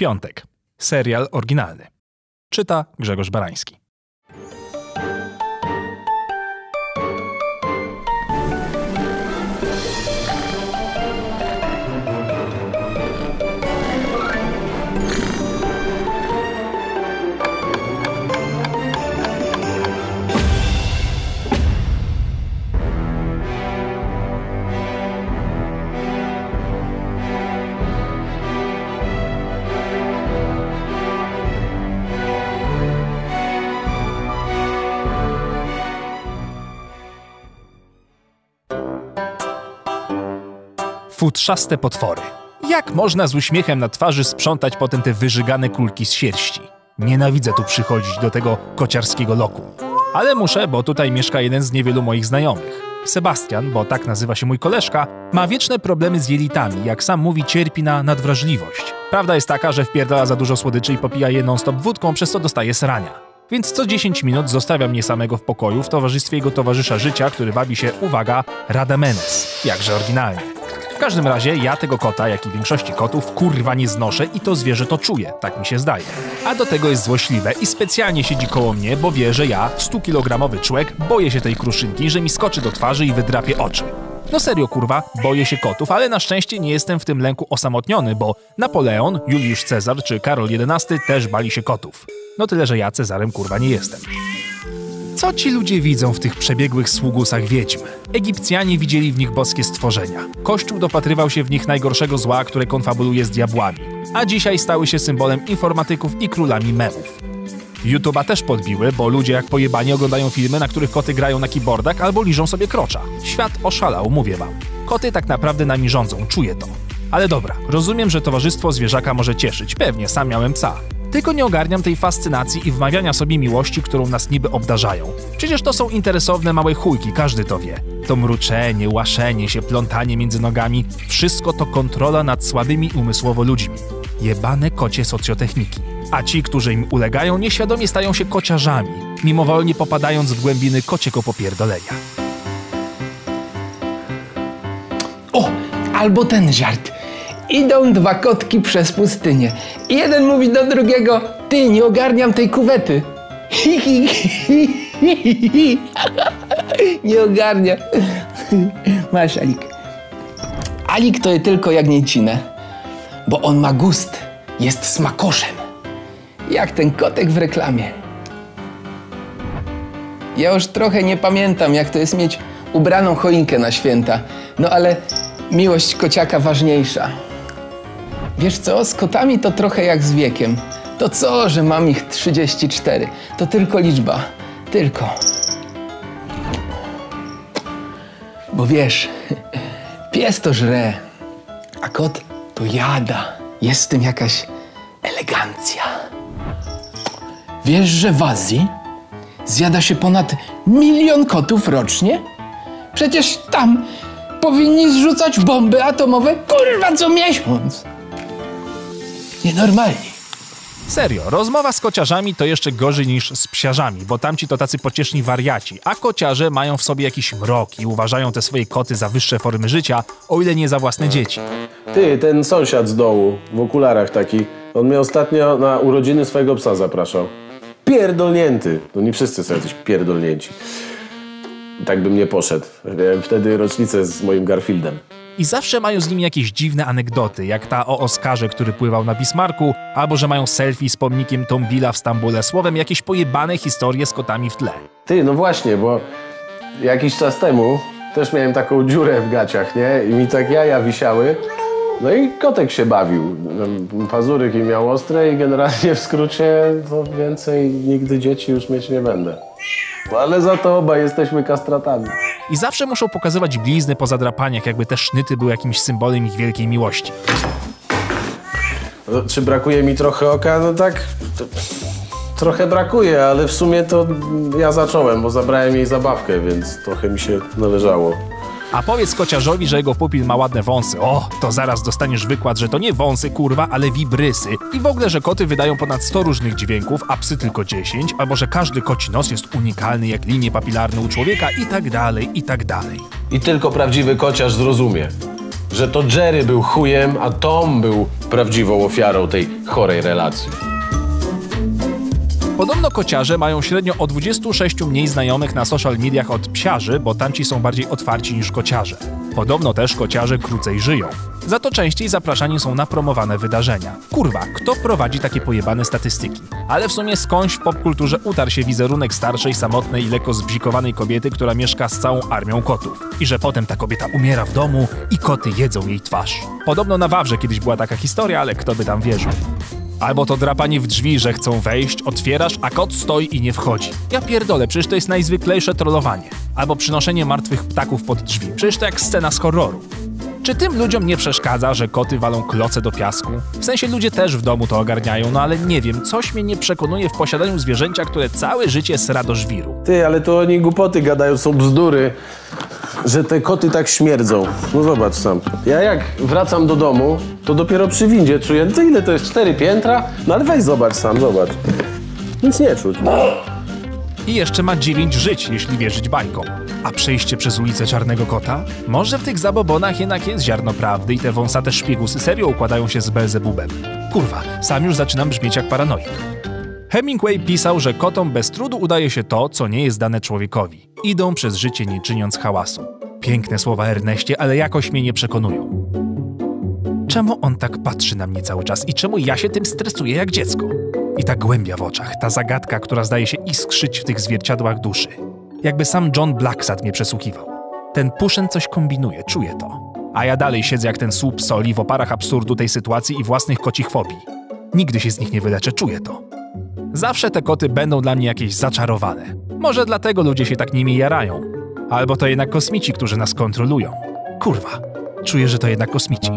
Piątek. Serial oryginalny. Czyta Grzegorz Barański. Futrzaste potwory. Jak można z uśmiechem na twarzy sprzątać potem te wyżygane kulki z sierści? Nienawidzę tu przychodzić do tego kociarskiego loku. Ale muszę, bo tutaj mieszka jeden z niewielu moich znajomych. Sebastian, bo tak nazywa się mój koleżka, ma wieczne problemy z jelitami, jak sam mówi, cierpi na nadwrażliwość. Prawda jest taka, że wpierdala za dużo słodyczy i popija je non-stop wódką, przez co dostaje srania. Więc co 10 minut zostawia mnie samego w pokoju w towarzystwie jego towarzysza życia, który wabi się, uwaga, Radamenes. Jakże oryginalnie. W każdym razie ja tego kota, jak i większości kotów, kurwa nie znoszę i to zwierzę to czuje, tak mi się zdaje. A do tego jest złośliwe i specjalnie siedzi koło mnie, bo wie, że ja, 100-kilogramowy człowiek, boję się tej kruszynki, że mi skoczy do twarzy i wydrapie oczy. No serio kurwa, boję się kotów, ale na szczęście nie jestem w tym lęku osamotniony, bo Napoleon, Juliusz Cezar czy Karol XI też bali się kotów. No tyle, że ja Cezarem kurwa nie jestem. Co ci ludzie widzą w tych przebiegłych sługusach wiedźm? Egipcjanie widzieli w nich boskie stworzenia. Kościół dopatrywał się w nich najgorszego zła, które konfabuluje z diabłami. A dzisiaj stały się symbolem informatyków i królami memów. YouTube'a też podbiły, bo ludzie jak pojebani oglądają filmy, na których koty grają na keyboardach albo liżą sobie krocza. Świat oszalał, mówię wam. Koty tak naprawdę nami rządzą, czuję to. Ale dobra, rozumiem, że towarzystwo zwierzaka może cieszyć, pewnie, sam miałem psa. Tylko nie ogarniam tej fascynacji i wmawiania sobie miłości, którą nas niby obdarzają. Przecież to są interesowne małe chujki, każdy to wie. To mruczenie, łaszenie się, plątanie między nogami, wszystko to kontrola nad słabymi umysłowo ludźmi. Jebane kocie socjotechniki. A ci, którzy im ulegają, nieświadomie stają się kociarzami, mimowolnie popadając w głębiny kociego popierdolenia. O, albo ten żart. Idą dwa kotki przez pustynię. I jeden mówi do drugiego, ty, nie ogarniam tej kuwety. Hi. Nie ogarnia. Masz, Alik. Alik to jest tylko jagnięcinę, bo on ma gust, jest smakoszem. Jak ten kotek w reklamie. Ja już trochę nie pamiętam, jak to jest mieć ubraną choinkę na święta. No ale miłość kociaka ważniejsza. Wiesz co, z kotami to trochę jak z wiekiem. To co, że mam ich 34? To tylko liczba. Tylko. Bo wiesz, pies to żre, a kot to jada. Jest w tym jakaś elegancja. Wiesz, że w Azji zjada się ponad milion kotów rocznie? Przecież tam powinni zrzucać bomby atomowe kurwa co miesiąc. Nienormalni. Serio, rozmowa z kociarzami to jeszcze gorzej niż z psiarzami, bo tamci to tacy pocieszni wariaci, a kociarze mają w sobie jakiś mrok i uważają te swoje koty za wyższe formy życia, o ile nie za własne dzieci. Ty, ten sąsiad z dołu, w okularach taki, on mnie ostatnio na urodziny swojego psa zapraszał. Pierdolnięty. No nie wszyscy są jacyś pierdolnięci. Tak bym nie poszedł. Miałem wtedy rocznicę z moim Garfieldem. I zawsze mają z nimi jakieś dziwne anegdoty, jak ta o Oskarze, który pływał na Bismarku, albo że mają selfie z pomnikiem Tombila w Stambule, słowem jakieś pojebane historie z kotami w tle. Ty, no właśnie, bo jakiś czas temu też miałem taką dziurę w gaciach, nie? I mi tak jaja wisiały. No i kotek się bawił. Pazuryki miał ostre i generalnie w skrócie to więcej nigdy dzieci już mieć nie będę. Ale za to obaj jesteśmy kastratami. I zawsze muszą pokazywać blizny po zadrapaniach, jakby te sznyty były jakimś symbolem ich wielkiej miłości. No, czy brakuje mi trochę oka? No tak, to, trochę brakuje, ale w sumie to ja zacząłem, bo zabrałem jej zabawkę, więc trochę mi się należało. A powiedz kociarzowi, że jego pupil ma ładne wąsy. O, to zaraz dostaniesz wykład, że to nie wąsy, kurwa, ale wibrysy. I w ogóle, że koty wydają ponad 100 różnych dźwięków, a psy tylko 10, albo że każdy koci nos jest unikalny jak linie papilarne u człowieka i tak dalej, i tak dalej. I tylko prawdziwy kociarz zrozumie. że to Jerry był chujem, a Tom był prawdziwą ofiarą tej chorej relacji. Podobno kociarze mają średnio o 26 mniej znajomych na social mediach od psiarzy, bo tamci są bardziej otwarci niż kociarze. Podobno też kociarze krócej żyją. Za to częściej zapraszani są na promowane wydarzenia. Kurwa, kto prowadzi takie pojebane statystyki? Ale w sumie skądś w popkulturze utarł się wizerunek starszej, samotnej i lekko zbzikowanej kobiety, która mieszka z całą armią kotów. I że potem ta kobieta umiera w domu i koty jedzą jej twarz. Podobno na Wawrze kiedyś była taka historia, ale kto by tam wierzył. Albo to drapanie w drzwi, że chcą wejść, otwierasz, a kot stoi i nie wchodzi. Ja pierdolę, przecież to jest najzwyklejsze trollowanie. Albo przynoszenie martwych ptaków pod drzwi. Przecież to jak scena z horroru. Czy tym ludziom nie przeszkadza, że koty walą kloce do piasku? W sensie ludzie też w domu to ogarniają, no ale nie wiem, coś mnie nie przekonuje w posiadaniu zwierzęcia, które całe życie sra do żwiru. Ty, ale to oni głupoty gadają, są bzdury, że te koty tak śmierdzą. No zobacz sam. Ja jak wracam do domu, to dopiero przy windzie czuję, to ile to jest, cztery piętra? No ale weź zobacz sam, zobacz. Nic nie czuć. I jeszcze ma 9 żyć, jeśli wierzyć bajkom. A przejście przez ulicę Czarnego Kota? Może w tych zabobonach jednak jest ziarno prawdy i te wąsate szpiegusy serio układają się z Belzebubem. Kurwa, sam już zaczynam brzmieć jak paranoik. Hemingway pisał, że kotom bez trudu udaje się to, co nie jest dane człowiekowi. Idą przez życie nie czyniąc hałasu. Piękne słowa Erneście, ale jakoś mnie nie przekonują. Czemu on tak patrzy na mnie cały czas i czemu ja się tym stresuję jak dziecko? I ta głębia w oczach, ta zagadka, która zdaje się iskrzyć w tych zwierciadłach duszy. Jakby sam John Blacksad mnie przesłuchiwał. Ten Puszen coś kombinuje, czuję to. A ja dalej siedzę jak ten słup soli w oparach absurdu tej sytuacji i własnych kocich fobii. Nigdy się z nich nie wyleczę, czuję to. Zawsze te koty będą dla mnie jakieś zaczarowane. Może dlatego ludzie się tak nimi jarają. Albo to jednak kosmici, którzy nas kontrolują. Kurwa, czuję, że to jednak kosmici.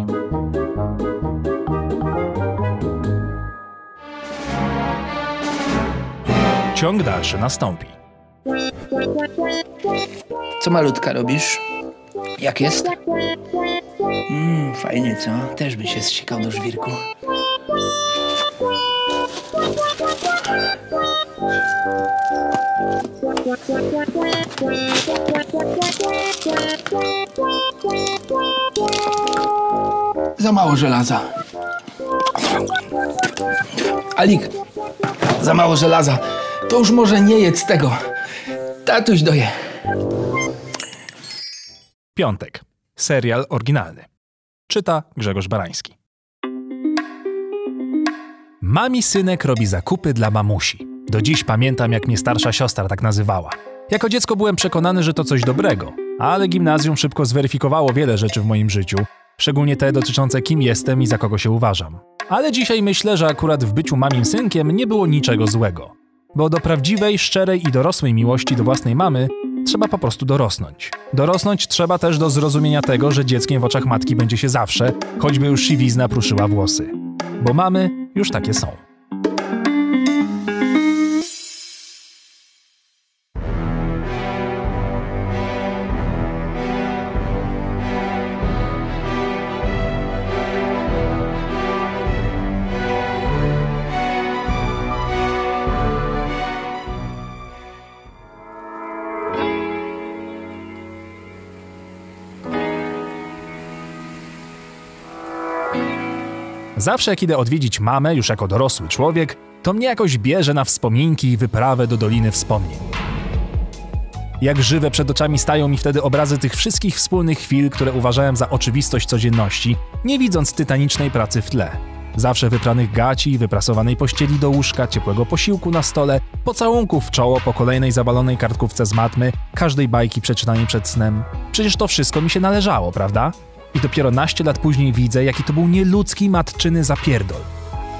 Ciąg dalszy nastąpi. Co malutka robisz? Jak jest? Mmm, fajnie, co? Też by się zsikał do żwirku. Za mało żelaza. Alik, za mało żelaza. To już może nie jedz tego. Tatuś doje. Piątek. Serial oryginalny. Czyta Grzegorz Barański. Mami synek robi zakupy dla mamusi. Do dziś pamiętam, jak mnie starsza siostra tak nazywała. Jako dziecko byłem przekonany, że to coś dobrego, ale gimnazjum szybko zweryfikowało wiele rzeczy w moim życiu, szczególnie te dotyczące kim jestem i za kogo się uważam. Ale dzisiaj myślę, że akurat w byciu mamim synkiem nie było niczego złego. Bo do prawdziwej, szczerej i dorosłej miłości do własnej mamy trzeba po prostu dorosnąć. Dorosnąć trzeba też do zrozumienia tego, że dzieckiem w oczach matki będzie się zawsze, choćby już siwizna pruszyła włosy. Bo mamy już takie są. Zawsze jak idę odwiedzić mamę, już jako dorosły człowiek, to mnie jakoś bierze na wspominki i wyprawę do Doliny Wspomnień. Jak żywe przed oczami stają mi wtedy obrazy tych wszystkich wspólnych chwil, które uważałem za oczywistość codzienności, nie widząc tytanicznej pracy w tle. Zawsze wypranych gaci, wyprasowanej pościeli do łóżka, ciepłego posiłku na stole, pocałunków w czoło po kolejnej zabalonej kartkówce z matmy, każdej bajki przeczytanej przed snem. Przecież to wszystko mi się należało, prawda? I dopiero naście lat później widzę, jaki to był nieludzki matczyny zapierdol.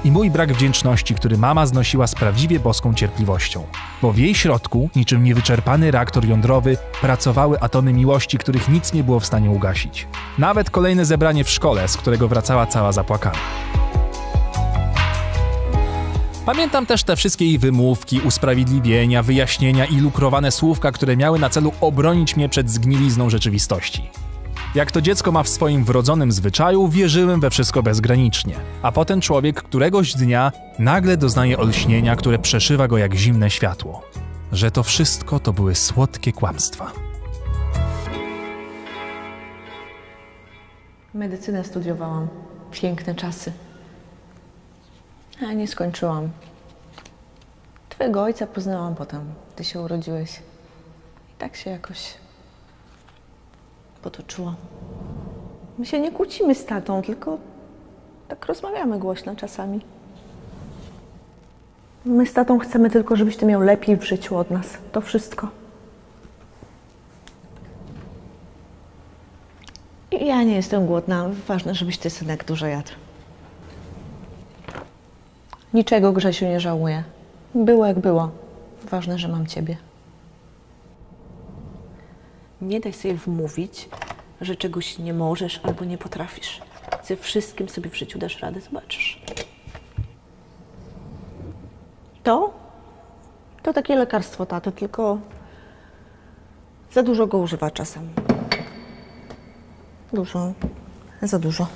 I mój brak wdzięczności, który mama znosiła z prawdziwie boską cierpliwością. Bo w jej środku, niczym niewyczerpany reaktor jądrowy, pracowały atomy miłości, których nic nie było w stanie ugasić. Nawet kolejne zebranie w szkole, z którego wracała cała zapłakana. Pamiętam też te wszystkie jej wymówki, usprawiedliwienia, wyjaśnienia i lukrowane słówka, które miały na celu obronić mnie przed zgnilizną rzeczywistości. Jak to dziecko ma w swoim wrodzonym zwyczaju, wierzyłem we wszystko bezgranicznie. A potem człowiek któregoś dnia nagle doznaje olśnienia, które przeszywa go jak zimne światło. Że to wszystko to były słodkie kłamstwa. Medycynę studiowałam. Piękne czasy. A nie skończyłam. Twojego ojca poznałam potem, gdy się urodziłeś. I tak się jakoś potoczyło. My się nie kłócimy z tatą, tylko tak rozmawiamy głośno czasami. My z tatą chcemy tylko, żebyś ty miał lepiej w życiu od nas. To wszystko. Ja nie jestem głodna. Ważne, żebyś ty, synek, dużo jadł. Niczego, Grzesiu, nie żałuję. Było jak było. Ważne, że mam ciebie. Nie daj sobie wmówić, że czegoś nie możesz albo nie potrafisz. Ze wszystkim sobie w życiu dasz radę, zobaczysz. To? To takie lekarstwo, tato, tylko za dużo go używa czasem. Dużo, za dużo.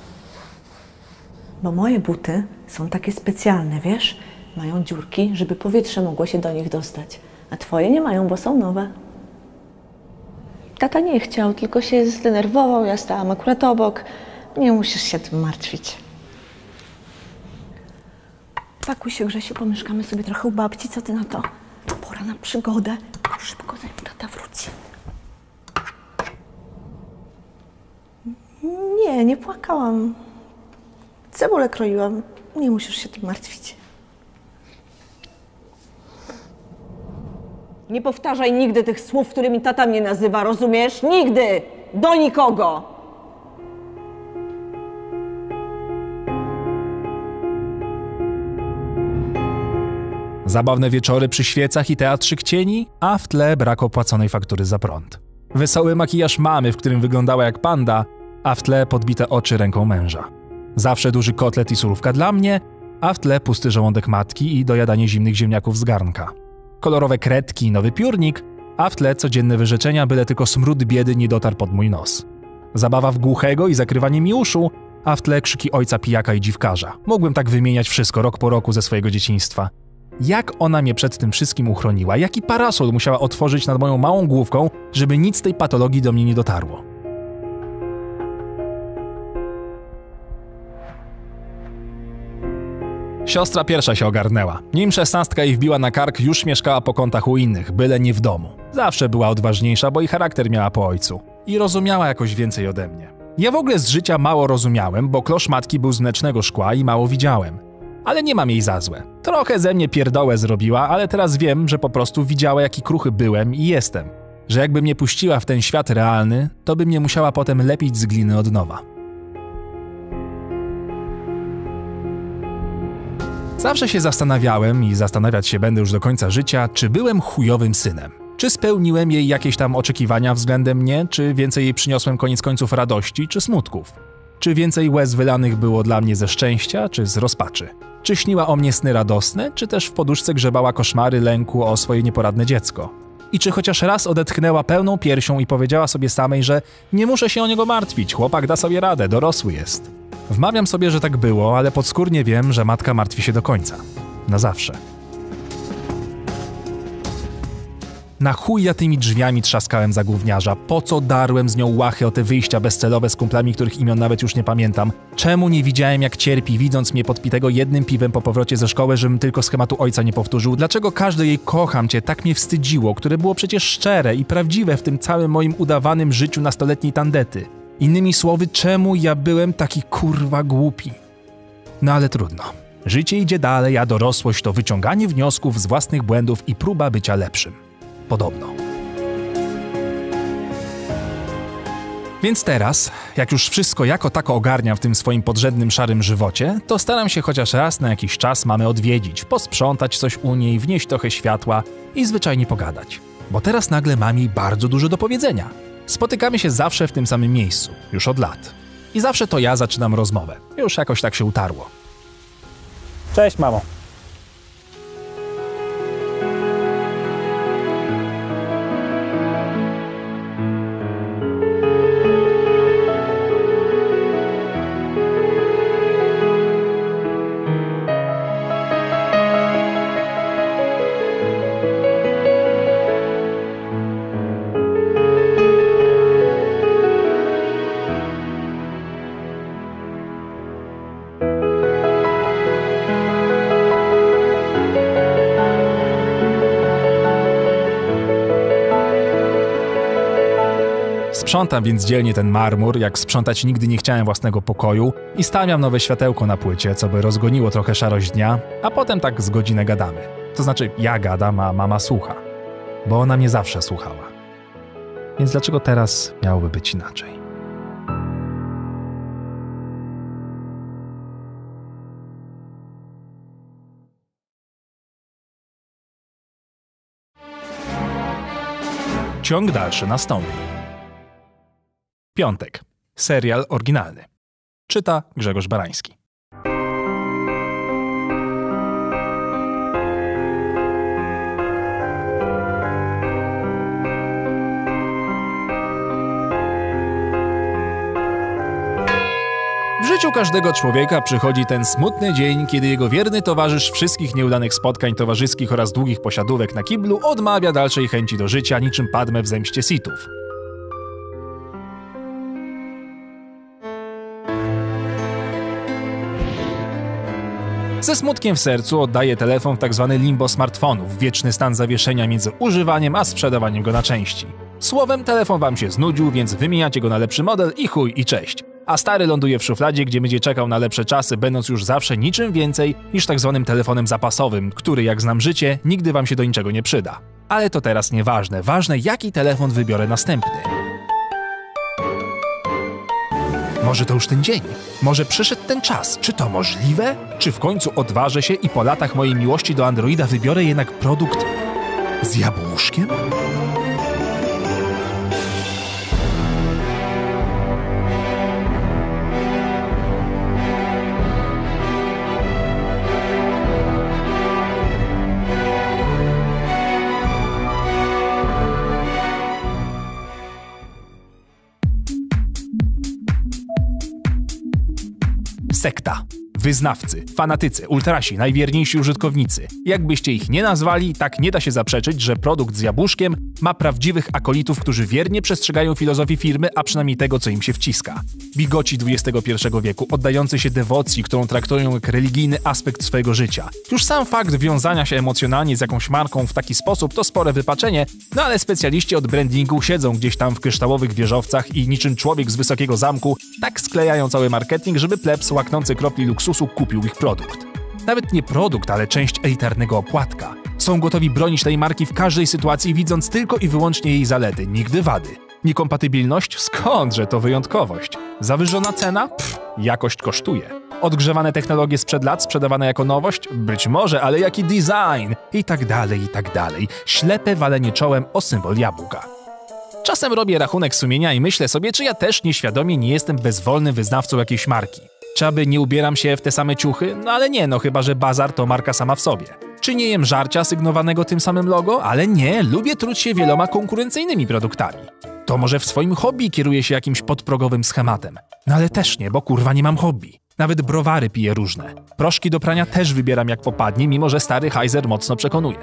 Bo moje buty są takie specjalne, wiesz? Mają dziurki, żeby powietrze mogło się do nich dostać. A twoje nie mają, bo są nowe. Tata nie chciał, tylko się zdenerwował. Ja stałam akurat obok. Nie musisz się tym martwić. Pakuj się, Grzesiu, pomieszkamy sobie trochę u babci. Co ty na to? Pora na przygodę. Szybko, zanim tata wróci. Nie, nie płakałam. Cebulę kroiłam. Nie musisz się tym martwić. Nie powtarzaj nigdy tych słów, którymi tata mnie nazywa, rozumiesz? Nigdy! Do nikogo! Zabawne wieczory przy świecach i teatrzyk cieni, a w tle brak opłaconej faktury za prąd. Wesoły makijaż mamy, w którym wyglądała jak panda, a w tle podbite oczy ręką męża. Zawsze duży kotlet i surówka dla mnie, a w tle pusty żołądek matki i dojadanie zimnych ziemniaków z garnka. Kolorowe kredki i nowy piórnik, a w tle codzienne wyrzeczenia, byle tylko smród biedy nie dotarł pod mój nos. Zabawa w głuchego i zakrywanie mi uszu, a w tle krzyki ojca pijaka i dziwkarza. Mogłem tak wymieniać wszystko rok po roku ze swojego dzieciństwa. Jak ona mnie przed tym wszystkim uchroniła? Jaki parasol musiała otworzyć nad moją małą główką, żeby nic tej patologii do mnie nie dotarło? Siostra pierwsza się ogarnęła. Nim szesnastka jej wbiła na kark, już mieszkała po kątach u innych, byle nie w domu. Zawsze była odważniejsza, bo i charakter miała po ojcu. I rozumiała jakoś więcej ode mnie. Ja w ogóle z życia mało rozumiałem, bo klosz matki był z mlecznego szkła i mało widziałem. Ale nie mam jej za złe. Trochę ze mnie pierdołę zrobiła, ale teraz wiem, że po prostu widziała jaki kruchy byłem i jestem. Że jakby mnie puściła w ten świat realny, to by mnie musiała potem lepić z gliny od nowa. Zawsze się zastanawiałem i zastanawiać się będę już do końca życia, czy byłem chujowym synem. Czy spełniłem jej jakieś tam oczekiwania względem mnie, czy więcej jej przyniosłem koniec końców radości czy smutków? Czy więcej łez wylanych było dla mnie ze szczęścia czy z rozpaczy? Czy śniła o mnie sny radosne, czy też w poduszce grzebała koszmary lęku o swoje nieporadne dziecko? I czy chociaż raz odetchnęła pełną piersią i powiedziała sobie samej, że nie muszę się o niego martwić, chłopak da sobie radę, dorosły jest. Wmawiam sobie, że tak było, ale podskórnie wiem, że matka martwi się do końca. Na zawsze. Na chuj ja tymi drzwiami trzaskałem za gówniarza, po co darłem z nią łachy o te wyjścia bezcelowe z kumplami, których imion nawet już nie pamiętam. Czemu nie widziałem jak cierpi, widząc mnie podpitego jednym piwem po powrocie ze szkoły, żebym tylko schematu ojca nie powtórzył? Dlaczego każde jej kocham cię tak mnie wstydziło, które było przecież szczere i prawdziwe w tym całym moim udawanym życiu nastoletniej tandety? Innymi słowy, czemu ja byłem taki kurwa głupi? No ale trudno. Życie idzie dalej, a dorosłość to wyciąganie wniosków z własnych błędów i próba bycia lepszym. Podobno. Więc teraz, jak już wszystko jako tako ogarniam w tym swoim podrzędnym szarym żywocie, to staram się chociaż raz na jakiś czas mamy odwiedzić, posprzątać coś u niej, wnieść trochę światła i zwyczajnie pogadać. Bo teraz nagle mam jej bardzo dużo do powiedzenia. Spotykamy się zawsze w tym samym miejscu, już od lat. I zawsze to ja zaczynam rozmowę. Już jakoś tak się utarło. Cześć, mamo. Sprzątam więc dzielnie ten marmur, jak sprzątać nigdy nie chciałem własnego pokoju i stawiam nowe światełko na płycie, co by rozgoniło trochę szarość dnia, a potem tak z godzinę gadamy. To znaczy ja gadam, a mama słucha. Bo ona mnie zawsze słuchała. Więc dlaczego teraz miałoby być inaczej? Ciąg dalszy nastąpi. Piątek. Serial oryginalny. Czyta Grzegorz Barański. W życiu każdego człowieka przychodzi ten smutny dzień, kiedy jego wierny towarzysz wszystkich nieudanych spotkań towarzyskich oraz długich posiadówek na kiblu odmawia dalszej chęci do życia niczym Padme w zemście Sithów. Ze smutkiem w sercu oddaje telefon w tzw. limbo smartfonów, wieczny stan zawieszenia między używaniem a sprzedawaniem go na części. Słowem, telefon wam się znudził, więc wymieniacie go na lepszy model i chuj i cześć. A stary ląduje w szufladzie, gdzie będzie czekał na lepsze czasy, będąc już zawsze niczym więcej niż tak zwanym telefonem zapasowym, który, jak znam życie, nigdy wam się do niczego nie przyda. Ale to teraz nieważne. Ważne, jaki telefon wybiorę następny. Może to już ten dzień? Może przyszedł ten czas? Czy to możliwe? Czy w końcu odważę się i po latach mojej miłości do Androida wybiorę jednak produkt z jabłuszkiem? Sekta. Wyznawcy, fanatycy, ultrasi, najwierniejsi użytkownicy. Jakbyście ich nie nazwali, tak nie da się zaprzeczyć, że produkt z jabłuszkiem ma prawdziwych akolitów, którzy wiernie przestrzegają filozofii firmy, a przynajmniej tego, co im się wciska. Bigoci XXI wieku, oddający się dewocji, którą traktują jak religijny aspekt swojego życia. Już sam fakt wiązania się emocjonalnie z jakąś marką w taki sposób to spore wypaczenie, no ale specjaliści od brandingu siedzą gdzieś tam w kryształowych wieżowcach i niczym człowiek z wysokiego zamku tak sklejają cały marketing, żeby plebs łaknący kropli luksusu kupił ich produkt. Nawet nie produkt, ale część elitarnego opłatka. Są gotowi bronić tej marki w każdej sytuacji, widząc tylko i wyłącznie jej zalety, nigdy wady. Niekompatybilność? Skądże to wyjątkowość? Zawyżona cena? Pff, jakość kosztuje. Odgrzewane technologie sprzed lat sprzedawane jako nowość? Być może, ale jaki design? I tak dalej, i tak dalej. Ślepe walenie czołem o symbol jabłka. Czasem robię rachunek sumienia i myślę sobie, czy ja też nieświadomie nie jestem bezwolnym wyznawcą jakiejś marki. Czy aby nie ubieram się w te same ciuchy? No ale nie, no chyba, że bazar to marka sama w sobie. Czy nie jem żarcia sygnowanego tym samym logo? Ale nie, lubię truć się wieloma konkurencyjnymi produktami. To może w swoim hobby kieruję się jakimś podprogowym schematem. No ale też nie, bo kurwa nie mam hobby. Nawet browary piję różne. Proszki do prania też wybieram jak popadnie, mimo że stary Heiser mocno przekonuje.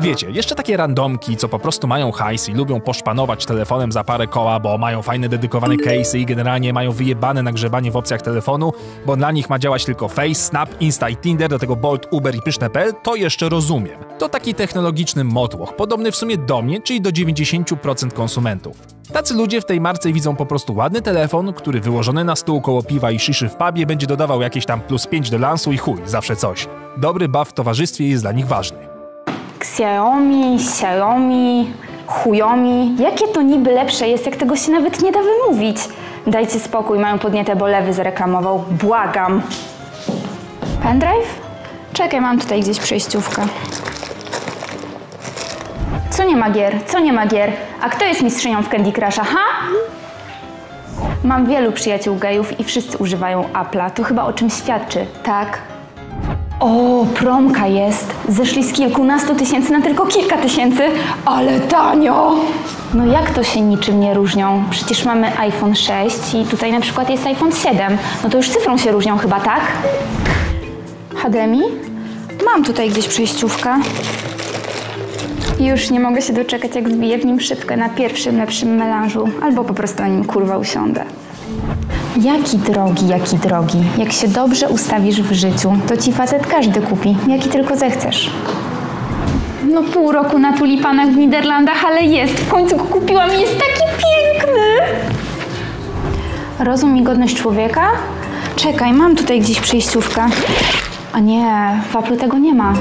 Wiecie, jeszcze takie randomki, co po prostu mają hajs i lubią poszpanować telefonem za parę koła, bo mają fajne dedykowane case'y i generalnie mają wyjebane nagrzebanie w opcjach telefonu, bo dla nich ma działać tylko Face, Snap, Insta i Tinder, do tego Bolt, Uber i Pyszne.pl, to jeszcze rozumiem. To taki technologiczny motłoch, podobny w sumie do mnie, czyli do 90% konsumentów. Tacy ludzie w tej marce widzą po prostu ładny telefon, który wyłożony na stół koło piwa i szyszy w pubie będzie dodawał jakieś tam plus 5 do lansu i chuj, zawsze coś. Dobry baw w towarzystwie jest dla nich ważny. Xiaomi, Xiaomi, Huyomi. Jakie to niby lepsze jest, jak tego się nawet nie da wymówić? Dajcie spokój, mają podnietę, bo lewy zareklamował. Błagam. Pendrive? Czekaj, mam tutaj gdzieś przejściówkę. Co nie ma gier? Co nie ma gier? A kto jest mistrzynią w Candy Crusha, ha? Mam wielu przyjaciół gejów i wszyscy używają Apple'a. To chyba o czym świadczy, tak? O, promka jest. Zeszli z kilkunastu tysięcy na tylko kilka tysięcy, ale tanio! No jak to się niczym nie różnią? Przecież mamy iPhone 6 i tutaj na przykład jest iPhone 7. No to już cyfrą się różnią chyba, tak? HDMI? Mam tutaj gdzieś przejściówkę. Już nie mogę się doczekać, jak zbiję w nim szybkę na pierwszym lepszym melanżu, albo po prostu na nim kurwa usiądę. Jaki drogi, jaki drogi. Jak się dobrze ustawisz w życiu, to ci facet każdy kupi, jaki tylko zechcesz. No pół roku na tulipanach w Niderlandach, ale jest. W końcu go kupiłam i jest taki piękny. Rozum i godność człowieka? Czekaj, mam tutaj gdzieś przejściówkę. A nie, w Apple tego nie ma.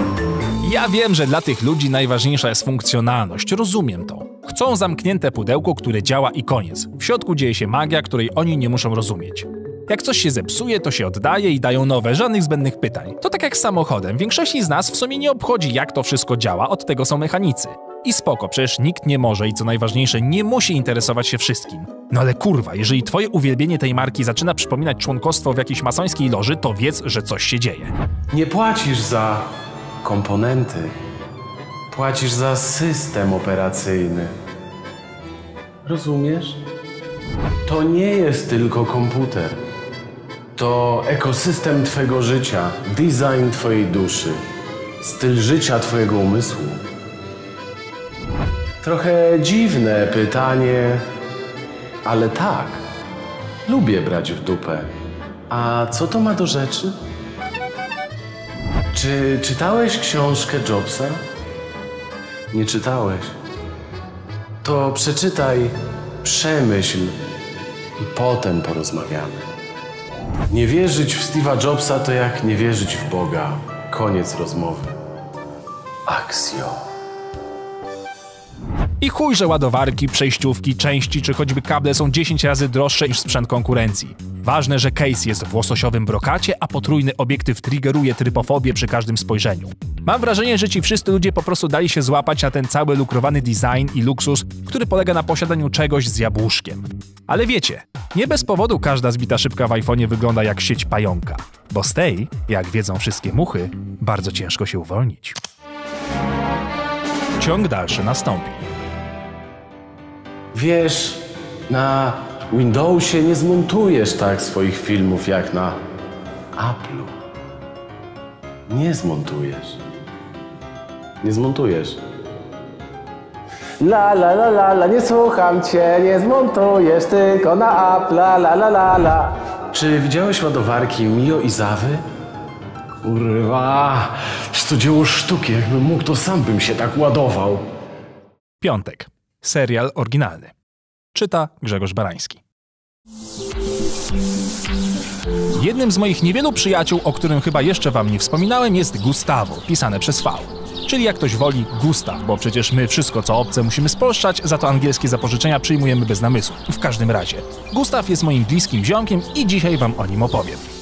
Ja wiem, że dla tych ludzi najważniejsza jest funkcjonalność, rozumiem to. Chcą zamknięte pudełko, które działa i koniec. W środku dzieje się magia, której oni nie muszą rozumieć. Jak coś się zepsuje, to się oddaje i dają nowe, żadnych zbędnych pytań. To tak jak z samochodem. Większości z nas w sumie nie obchodzi, jak to wszystko działa, od tego są mechanicy. I spoko, przecież nikt nie może i co najważniejsze, nie musi interesować się wszystkim. No ale kurwa, jeżeli twoje uwielbienie tej marki zaczyna przypominać członkostwo w jakiejś masońskiej loży, to wiedz, że coś się dzieje. Nie płacisz za komponenty. Płacisz za system operacyjny. Rozumiesz? To nie jest tylko komputer. To ekosystem Twojego życia, design Twojej duszy, styl życia Twojego umysłu. Trochę dziwne pytanie, ale tak. Lubię brać w dupę. A co to ma do rzeczy? Czy czytałeś książkę Jobsa? Nie czytałeś. To przeczytaj, przemyśl i potem porozmawiamy. Nie wierzyć w Steve'a Jobsa to jak nie wierzyć w Boga. Koniec rozmowy. Aksjo. I chuj, że ładowarki, przejściówki, części czy choćby kable są 10 razy droższe niż sprzęt konkurencji. Ważne, że case jest w łososiowym brokacie, a potrójny obiektyw triggeruje trypofobię przy każdym spojrzeniu. Mam wrażenie, że ci wszyscy ludzie po prostu dali się złapać na ten cały lukrowany design i luksus, który polega na posiadaniu czegoś z jabłuszkiem. Ale wiecie, nie bez powodu każda zbita szybka w iPhone'ie wygląda jak sieć pająka, bo z tej, jak wiedzą wszystkie muchy, bardzo ciężko się uwolnić. Ciąg dalszy nastąpi. Wiesz, na Windowsie nie zmontujesz tak swoich filmów jak na Apple'u. Nie zmontujesz. Nie zmontujesz. La la la la la, nie słucham cię, nie zmontujesz, tylko na Apple, la la la la. Czy widziałeś ładowarki Mio i Zawy? Kurwa, to dzieło sztuki, jakbym mógł, to sam bym się tak ładował. Piątek. Serial oryginalny. Czyta Grzegorz Barański. Jednym z moich niewielu przyjaciół, o którym chyba jeszcze wam nie wspominałem, jest Gustavo, pisane przez V. Czyli jak ktoś woli, Gustaw, bo przecież my wszystko co obce musimy spolszczać, za to angielskie zapożyczenia przyjmujemy bez namysłu. W każdym razie, Gustaw jest moim bliskim ziomkiem i dzisiaj wam o nim opowiem.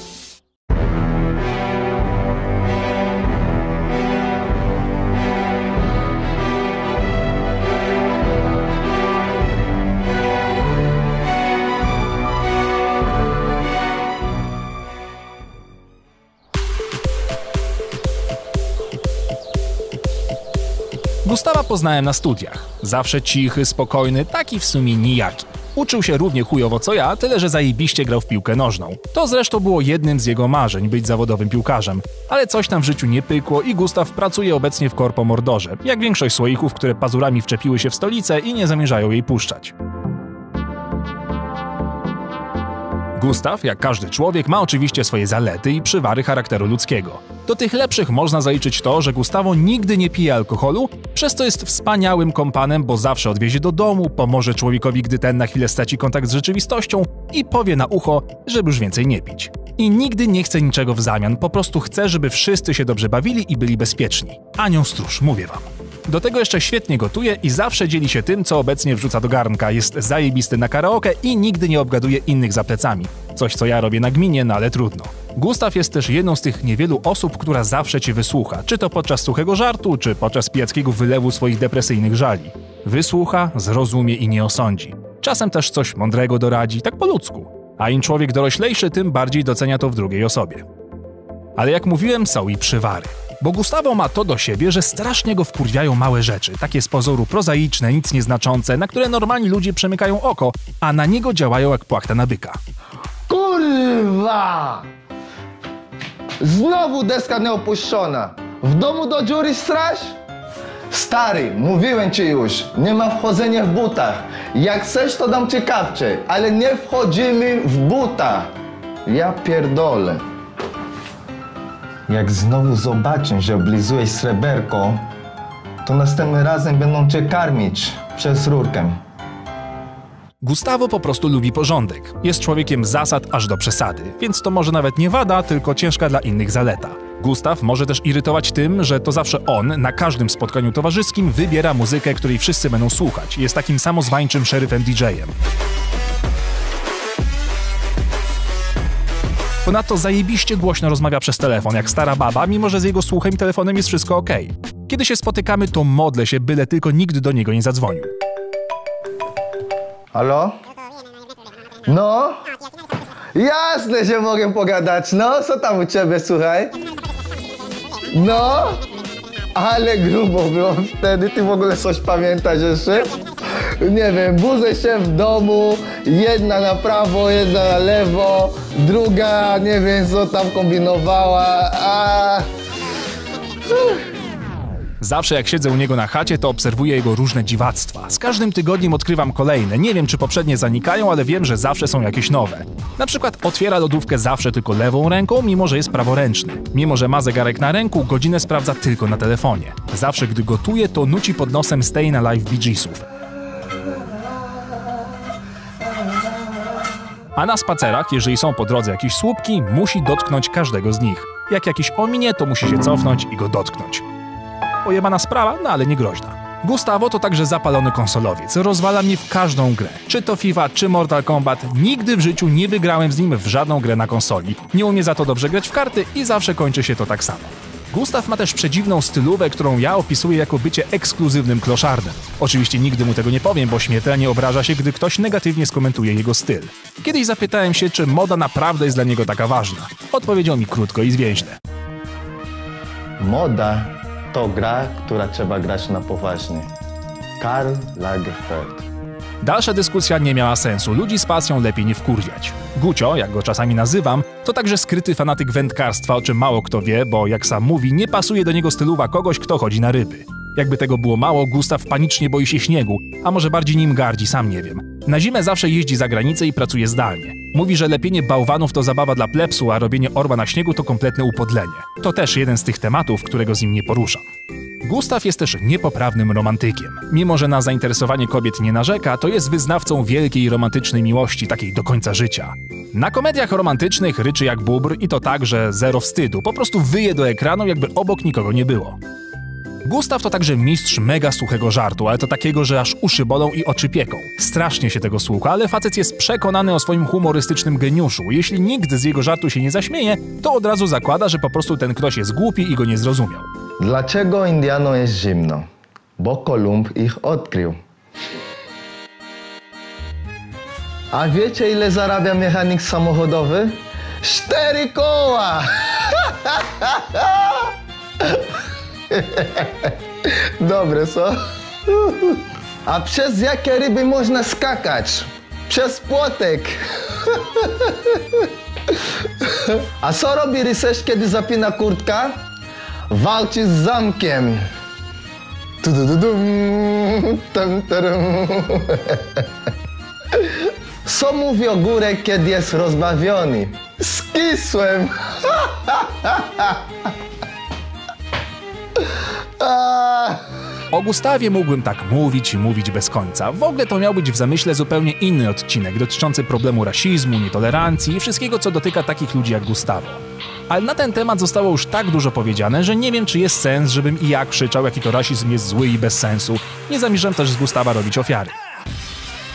Poznałem na studiach. Zawsze cichy, spokojny, taki w sumie nijaki. Uczył się równie chujowo co ja, tyle że zajebiście grał w piłkę nożną. To zresztą było jednym z jego marzeń być zawodowym piłkarzem. Ale coś tam w życiu nie pykło i Gustaw pracuje obecnie w Korpo Mordorze, jak większość słoików, które pazurami wczepiły się w stolicę i nie zamierzają jej puszczać. Gustaw, jak każdy człowiek, ma oczywiście swoje zalety i przywary charakteru ludzkiego. Do tych lepszych można zaliczyć to, że Gustavo nigdy nie pije alkoholu, przez co jest wspaniałym kompanem, bo zawsze odwiezie do domu, pomoże człowiekowi, gdy ten na chwilę straci kontakt z rzeczywistością i powie na ucho, żeby już więcej nie pić. I nigdy nie chce niczego w zamian, po prostu chce, żeby wszyscy się dobrze bawili i byli bezpieczni. Anioł stróż, mówię wam. Do tego jeszcze świetnie gotuje i zawsze dzieli się tym, co obecnie wrzuca do garnka. Jest zajebisty na karaoke i nigdy nie obgaduje innych za plecami. Coś, co ja robię na gminie, no ale trudno. Gustaw jest też jedną z tych niewielu osób, która zawsze cię wysłucha, czy to podczas suchego żartu, czy podczas pijackiego wylewu swoich depresyjnych żali. Wysłucha, zrozumie i nie osądzi. Czasem też coś mądrego doradzi, tak po ludzku. A im człowiek doroślejszy, tym bardziej docenia to w drugiej osobie. Ale jak mówiłem, są i przywary. Bo Gustavo ma to do siebie, że strasznie go wkurwiają małe rzeczy, takie z pozoru prozaiczne, nic nieznaczące, na które normalni ludzie przemykają oko, a na niego działają jak płachta na byka. Kurwa! Znowu deska nieopuszczona. W domu do dziury straż? Stary, mówiłem ci już, nie ma wchodzenia w butach. Jak chcesz, to dam ci kapcie, ale nie wchodzimy w butach. Ja pierdolę. Jak znowu zobaczę, że oblizujesz sreberko, to następnym razem będą cię karmić przez rurkę. Gustavo po prostu lubi porządek. Jest człowiekiem zasad aż do przesady, więc to może nawet nie wada, tylko ciężka dla innych zaleta. Gustaw może też irytować tym, że to zawsze on na każdym spotkaniu towarzyskim wybiera muzykę, której wszyscy będą słuchać. Jest takim samozwańczym szeryfem DJ-em. Ponadto zajebiście głośno rozmawia przez telefon, jak stara baba, mimo że z jego słuchem i telefonem jest wszystko ok. Kiedy się spotykamy, to modlę się, byle tylko nikt do niego nie zadzwonił. Halo? No? Jasne, że mogę pogadać. No, co tam u ciebie, słuchaj? No? Ale grubo było wtedy. Ty w ogóle coś pamiętasz jeszcze? Nie wiem, budzę się w domu, jedna na prawo, jedna na lewo, druga nie wiem co tam kombinowała, a... Zawsze jak siedzę u niego na chacie, to obserwuję jego różne dziwactwa. Z każdym tygodniem odkrywam kolejne. Nie wiem, czy poprzednie zanikają, ale wiem, że zawsze są jakieś nowe. Na przykład otwiera lodówkę zawsze tylko lewą ręką, mimo że jest praworęczny. Mimo, że ma zegarek na ręku, godzinę sprawdza tylko na telefonie. Zawsze gdy gotuje, to nuci pod nosem Stay na Live Bee. A na spacerach, jeżeli są po drodze jakieś słupki, musi dotknąć każdego z nich. Jak jakiś ominie, to musi się cofnąć i go dotknąć. Pojebana sprawa, no ale nie groźna. Gustavo to także zapalony konsolowiec. Rozwala mnie w każdą grę. Czy to FIFA, czy Mortal Kombat. Nigdy w życiu nie wygrałem z nim w żadną grę na konsoli. Nie umie za to dobrze grać w karty i zawsze kończy się to tak samo. Gustaw ma też przedziwną stylówę, którą ja opisuję jako bycie ekskluzywnym kloszardem. Oczywiście nigdy mu tego nie powiem, bo śmiertelnie obraża się, gdy ktoś negatywnie skomentuje jego styl. Kiedyś zapytałem się, czy moda naprawdę jest dla niego taka ważna. Odpowiedział mi krótko i zwięźle. Moda to gra, która trzeba grać na poważnie. Karl Lagerfeld. Dalsza dyskusja nie miała sensu, ludzi z pasją lepiej nie wkurwiać. Gucio, jak go czasami nazywam, to także skryty fanatyk wędkarstwa, o czym mało kto wie, bo jak sam mówi, nie pasuje do niego stylowa kogoś, kto chodzi na ryby. Jakby tego było mało, Gustaw panicznie boi się śniegu, a może bardziej nim gardzi, sam nie wiem. Na zimę zawsze jeździ za granicę i pracuje zdalnie. Mówi, że lepienie bałwanów to zabawa dla plepsu, a robienie orba na śniegu to kompletne upodlenie. To też jeden z tych tematów, którego z nim nie poruszam. Gustaw jest też niepoprawnym romantykiem. Mimo, że na zainteresowanie kobiet nie narzeka, to jest wyznawcą wielkiej romantycznej miłości, takiej do końca życia. Na komediach romantycznych ryczy jak bubr i to tak, że zero wstydu, po prostu wyje do ekranu, jakby obok nikogo nie było. Gustaw to także mistrz mega suchego żartu, ale to takiego, że aż uszy bolą i oczy pieką. Strasznie się tego słucha, ale facet jest przekonany o swoim humorystycznym geniuszu. Jeśli nikt z jego żartu się nie zaśmieje, to od razu zakłada, że po prostu ten ktoś jest głupi i go nie zrozumiał. Dlaczego Indianom jest zimno? Bo Kolumb ich odkrył. A wiecie ile zarabia mechanik samochodowy? Cztery koła! Dobre, co? A przez jakie ryby można skakać? Przez płotek. A co robi rycerz, kiedy zapina kurtka? Walczy z zamkiem. Co mówi ogórek, kiedy jest rozbawiony? Skisłem. A. O Gustawie mógłbym tak mówić i mówić bez końca. W ogóle to miał być w zamyśle zupełnie inny odcinek dotyczący problemu rasizmu, nietolerancji i wszystkiego, co dotyka takich ludzi jak Gustawo. Ale na ten temat zostało już tak dużo powiedziane, że nie wiem, czy jest sens, żebym i jak krzyczał, jaki to rasizm jest zły i bez sensu. Nie zamierzam też z Gustawa robić ofiary.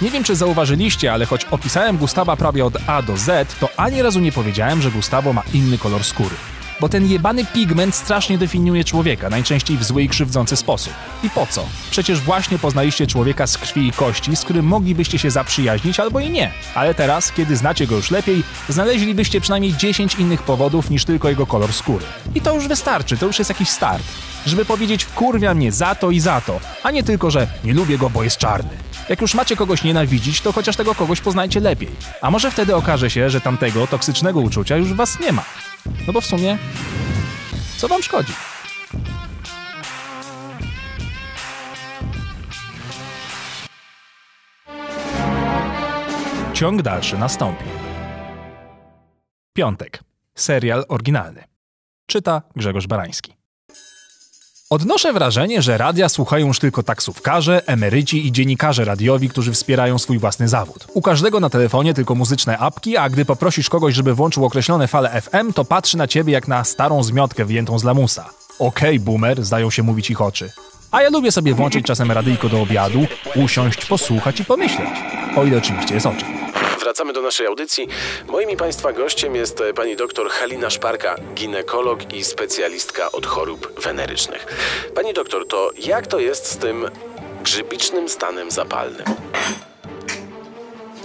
Nie wiem, czy zauważyliście, ale choć opisałem Gustawa prawie od A do Z, to ani razu nie powiedziałem, że Gustawo ma inny kolor skóry. Bo ten jebany pigment strasznie definiuje człowieka, najczęściej w zły i krzywdzący sposób. I po co? Przecież właśnie poznaliście człowieka z krwi i kości, z którym moglibyście się zaprzyjaźnić albo i nie. Ale teraz, kiedy znacie go już lepiej, znaleźlibyście przynajmniej 10 innych powodów niż tylko jego kolor skóry. I to już wystarczy, to już jest jakiś start. Żeby powiedzieć wkurwia mnie za to i za to, a nie tylko, że nie lubię go, bo jest czarny. Jak już macie kogoś nienawidzić, to chociaż tego kogoś poznajcie lepiej. A może wtedy okaże się, że tamtego toksycznego uczucia już was nie ma. No bo w sumie, co wam szkodzi? Ciąg dalszy nastąpi. Piątek. Serial oryginalny. Czyta Grzegorz Barański. Odnoszę wrażenie, że radia słuchają już tylko taksówkarze, emeryci i dziennikarze radiowi, którzy wspierają swój własny zawód. U każdego na telefonie tylko muzyczne apki, a gdy poprosisz kogoś, żeby włączył określone fale FM, to patrzy na ciebie jak na starą zmiotkę wyjętą z lamusa. Okej, boomer, zdają się mówić ich oczy. A ja lubię sobie włączyć czasem radyjko do obiadu, usiąść, posłuchać i pomyśleć. O ile oczywiście jest oczy. Wracamy do naszej audycji. Moim i Państwa gościem jest e, pani doktor Halina Szparka, ginekolog i specjalistka od chorób wenerycznych. Pani doktor, to jak to jest z tym grzybicznym stanem zapalnym?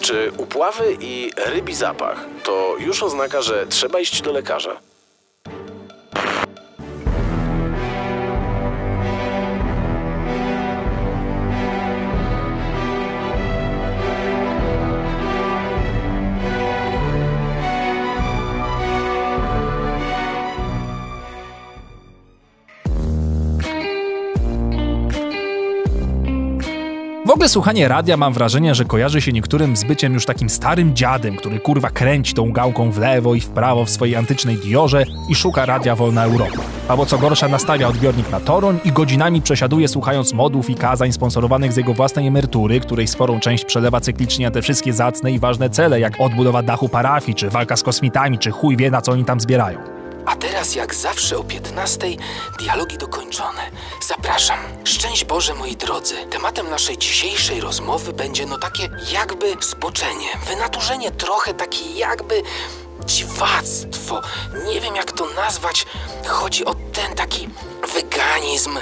Czy upławy i rybi zapach to już oznaka, że trzeba iść do lekarza? Ogóle słuchanie radia mam wrażenie, że kojarzy się niektórym z byciem już takim starym dziadem, który kurwa kręci tą gałką w lewo i w prawo w swojej antycznej diorze i szuka radia Wolna Europa. Albo co gorsza nastawia odbiornik na toron i godzinami przesiaduje słuchając modów i kazań sponsorowanych z jego własnej emerytury, której sporą część przelewa cyklicznie na te wszystkie zacne i ważne cele, jak odbudowa dachu parafii, czy walka z kosmitami, czy chuj wie na co oni tam zbierają. A teraz, jak zawsze o 15, dialogi dokończone. Zapraszam. Szczęść Boże, moi drodzy. Tematem naszej dzisiejszej rozmowy będzie no takie jakby zboczenie, wynaturzenie trochę, takie jakby dziwactwo. Nie wiem, jak to nazwać. Chodzi o ten taki weganizm.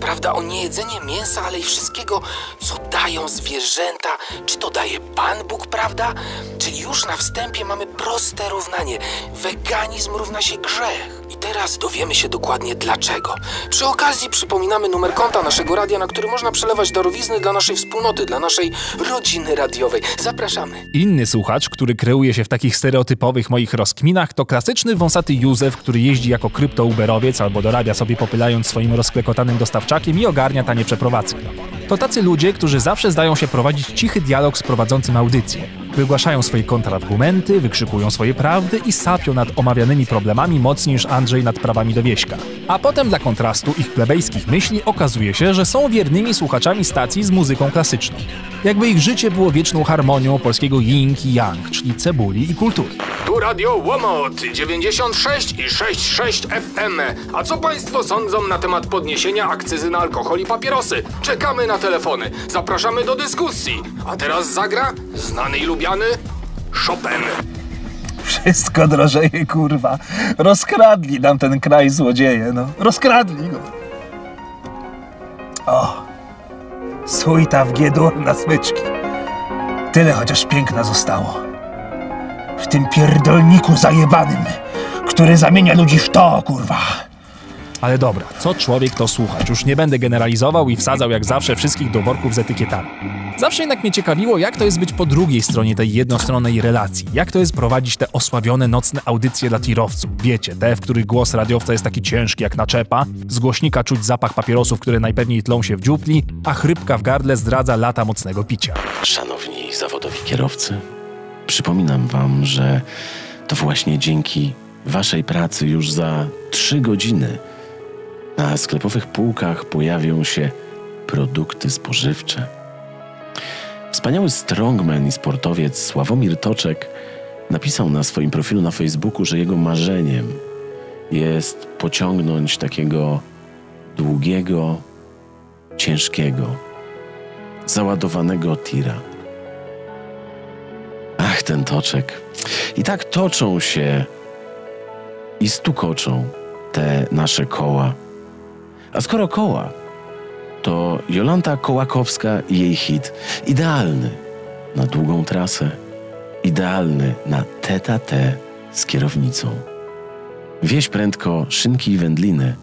Prawda, o niejedzenie mięsa, ale i wszystkiego, co dają zwierzęta. Czy to daje Pan Bóg, prawda? Czyli już na wstępie mamy proste równanie. Weganizm równa się grzech. I teraz dowiemy się dokładnie dlaczego. Przy okazji przypominamy numer konta naszego radia, na który można przelewać darowizny dla naszej wspólnoty, dla naszej rodziny radiowej. Zapraszamy. Inny słuchacz, który kreuje się w takich stereotypowych moich rozkminach, to klasyczny wąsaty Józef, który jeździ jako krypto-uberowiec albo dorabia sobie popylając swoim rozklekotanym dostawczakiem i ogarnia tanie przeprowadzki. To tacy ludzie, którzy zawsze zdają się prowadzić cichy dialog z prowadzącym audycję. Wygłaszają swoje kontrargumenty, wykrzykują swoje prawdy i sapią nad omawianymi problemami mocniej niż Andrzej nad prawami do wieśka. A potem dla kontrastu ich plebejskich myśli okazuje się, że są wiernymi słuchaczami stacji z muzyką klasyczną. Jakby ich życie było wieczną harmonią polskiego yin i yang, czyli cebuli i kultury. Tu Radio Łomot 96 i 66 FM. A co Państwo sądzą na temat podniesienia akcyzy na alkohol i papierosy? Czekamy na telefony. Zapraszamy do dyskusji. A teraz zagra znany i lubiany Chopin. Wszystko drożeje, kurwa. Rozkradli nam ten kraj złodzieje, no. Rozkradli go. O, sójta w giedur na smyczki. Tyle chociaż piękna zostało. W tym pierdolniku zajebanym, który zamienia ludzi w to, kurwa. Ale dobra, co człowiek to słuchać? Już nie będę generalizował i wsadzał jak zawsze wszystkich do worków z etykietami. Zawsze jednak mnie ciekawiło, jak to jest być po drugiej stronie tej jednostronnej relacji. Jak to jest prowadzić te osławione nocne audycje dla tirowców. Wiecie, te, w których głos radiowca jest taki ciężki jak naczepa, z głośnika czuć zapach papierosów, które najpewniej tlą się w dziupli, a chrypka w gardle zdradza lata mocnego picia. Szanowni zawodowi kierowcy, przypominam Wam, że to właśnie dzięki Waszej pracy już za trzy godziny na sklepowych półkach pojawią się produkty spożywcze. Wspaniały strongman i sportowiec Sławomir Toczek napisał na swoim profilu na Facebooku, że jego marzeniem jest pociągnąć takiego długiego, ciężkiego, załadowanego tira. Ach, ten toczek. I tak toczą się i stukoczą te nasze koła. A skoro koła, to Jolanta Kołakowska i jej hit idealny na długą trasę, idealny na tete z kierownicą. Wieś prędko szynki i wędliny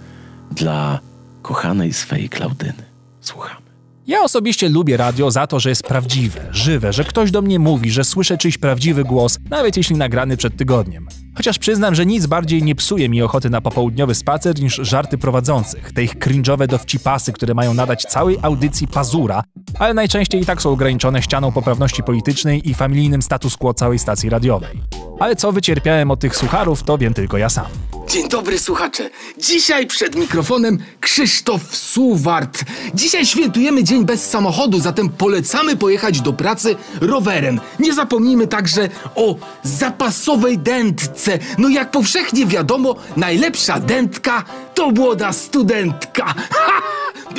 dla kochanej swej Klaudyny. Słuchamy. Ja osobiście lubię radio za to, że jest prawdziwe, żywe, że ktoś do mnie mówi, że słyszę czyjś prawdziwy głos, nawet jeśli nagrany przed tygodniem. Chociaż przyznam, że nic bardziej nie psuje mi ochoty na popołudniowy spacer niż żarty prowadzących, te ich cringe'owe dowcipasy, które mają nadać całej audycji pazura, ale najczęściej i tak są ograniczone ścianą poprawności politycznej i familijnym status quo całej stacji radiowej. Ale co wycierpiałem od tych sucharów, to wiem tylko ja sam. Dzień dobry słuchacze. Dzisiaj przed mikrofonem Krzysztof Suwart. Dzisiaj świętujemy Dzień bez samochodu, zatem polecamy pojechać do pracy rowerem. Nie zapomnijmy także o zapasowej dętce. No jak powszechnie wiadomo, najlepsza dętka to młoda studentka. Ha!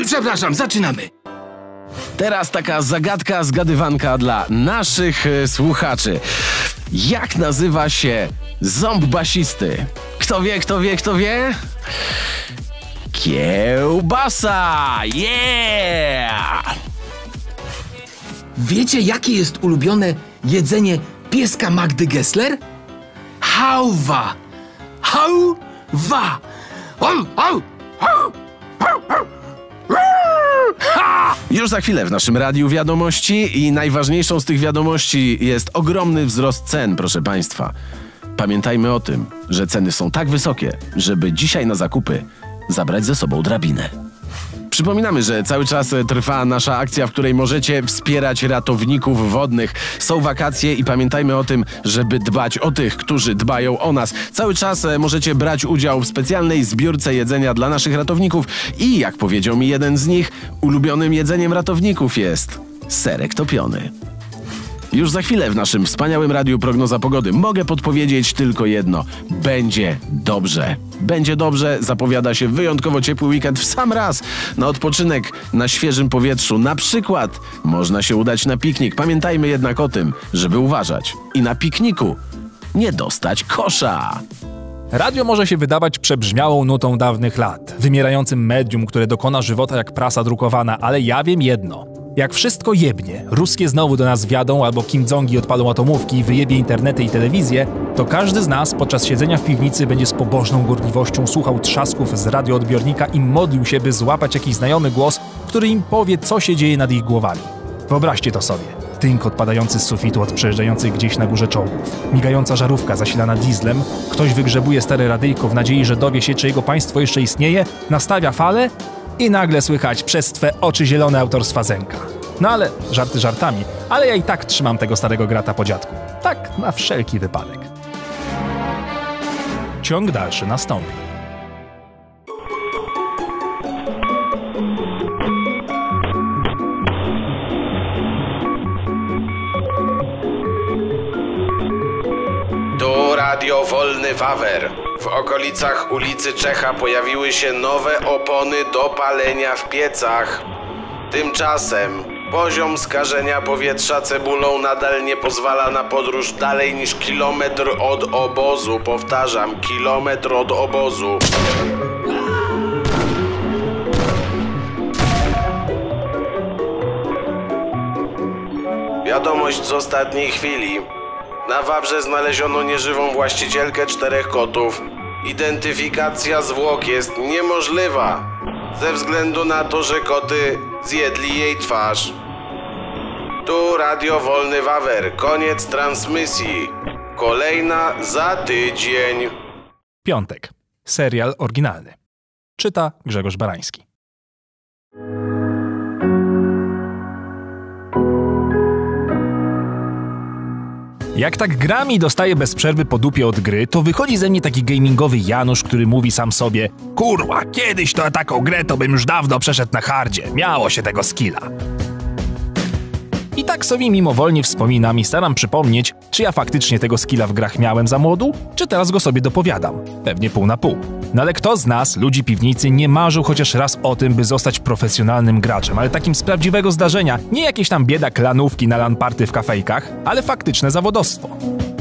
Przepraszam, zaczynamy. Teraz taka zagadka, zgadywanka dla naszych e, słuchaczy. Jak nazywa się ząb basisty? Kto wie, kto wie, kto wie? Kiełbasa! Yeah! Wiecie, jakie jest ulubione jedzenie pieska Magdy Gessler? Hałwa! Hałwa! Au, au, au, au, au. Już za chwilę w naszym radiu wiadomości i najważniejszą z tych wiadomości jest ogromny wzrost cen, proszę Państwa. Pamiętajmy o tym, że ceny są tak wysokie, żeby dzisiaj na zakupy zabrać ze sobą drabinę. Przypominamy, że cały czas trwa nasza akcja, w której możecie wspierać ratowników wodnych. Są wakacje i pamiętajmy o tym, żeby dbać o tych, którzy dbają o nas. Cały czas e, możecie brać udział w specjalnej zbiórce jedzenia dla naszych ratowników i jak powiedział mi jeden z nich, ulubionym jedzeniem ratowników jest serek topiony. Już za chwilę w naszym wspaniałym radiu Prognoza Pogody mogę podpowiedzieć tylko jedno. Będzie dobrze. Będzie dobrze, zapowiada się wyjątkowo ciepły weekend w sam raz. Na odpoczynek na świeżym powietrzu. Na przykład można się udać na piknik. Pamiętajmy jednak o tym, żeby uważać. I na pikniku nie dostać kosza. Radio może się wydawać przebrzmiałą nutą dawnych lat, wymierającym medium, które dokona żywota jak prasa drukowana, ale ja wiem jedno. Jak wszystko jebnie, ruskie znowu do nas wiadą albo Kim Jongi odpalą atomówki wyjebie internety i telewizję, to każdy z nas podczas siedzenia w piwnicy będzie z pobożną gorliwością słuchał trzasków z radioodbiornika i modlił się, by złapać jakiś znajomy głos, który im powie, co się dzieje nad ich głowami. Wyobraźcie to sobie. Tynk odpadający z sufitu od przejeżdżających gdzieś na górze czołgów. Migająca żarówka zasilana dieslem. Ktoś wygrzebuje stare radyjko w nadziei, że dowie się, czy jego państwo jeszcze istnieje, nastawia falę i nagle słychać przez twe oczy zielone autorstwa Zenka. No ale żarty żartami, ale ja i tak trzymam tego starego grata po dziadku. Tak na wszelki wypadek. Ciąg dalszy nastąpi. Tu Radio Wolny Wawer. W okolicach ulicy Czecha pojawiły się nowe opony do palenia w piecach. Tymczasem poziom skażenia powietrza cebulą nadal nie pozwala na podróż dalej niż kilometr od obozu. Powtarzam, kilometr od obozu. Wiadomość z ostatniej chwili. Na Wawrze znaleziono nieżywą właścicielkę czterech kotów. Identyfikacja zwłok jest niemożliwa ze względu na to, że koty zjedli jej twarz. Tu Radio Wolny Wawer. Koniec transmisji. Kolejna za tydzień. Piątek. Serial oryginalny. Czyta Grzegorz Barański. Jak tak gram i dostaję bez przerwy po dupie od gry, to wychodzi ze mnie taki gamingowy Janusz, który mówi sam sobie Kurwa, kiedyś to taką grę to bym już dawno przeszedł na hardzie. Miało się tego skilla. I tak sobie mimowolnie wspominam i staram przypomnieć, czy ja faktycznie tego skilla w grach miałem za młodu, czy teraz go sobie dopowiadam. Pewnie pół na pół. No ale kto z nas, ludzi piwnicy, nie marzył chociaż raz o tym, by zostać profesjonalnym graczem, ale takim z prawdziwego zdarzenia, nie jakieś tam bieda klanówki na lanparty w kafejkach, ale faktyczne zawodowstwo.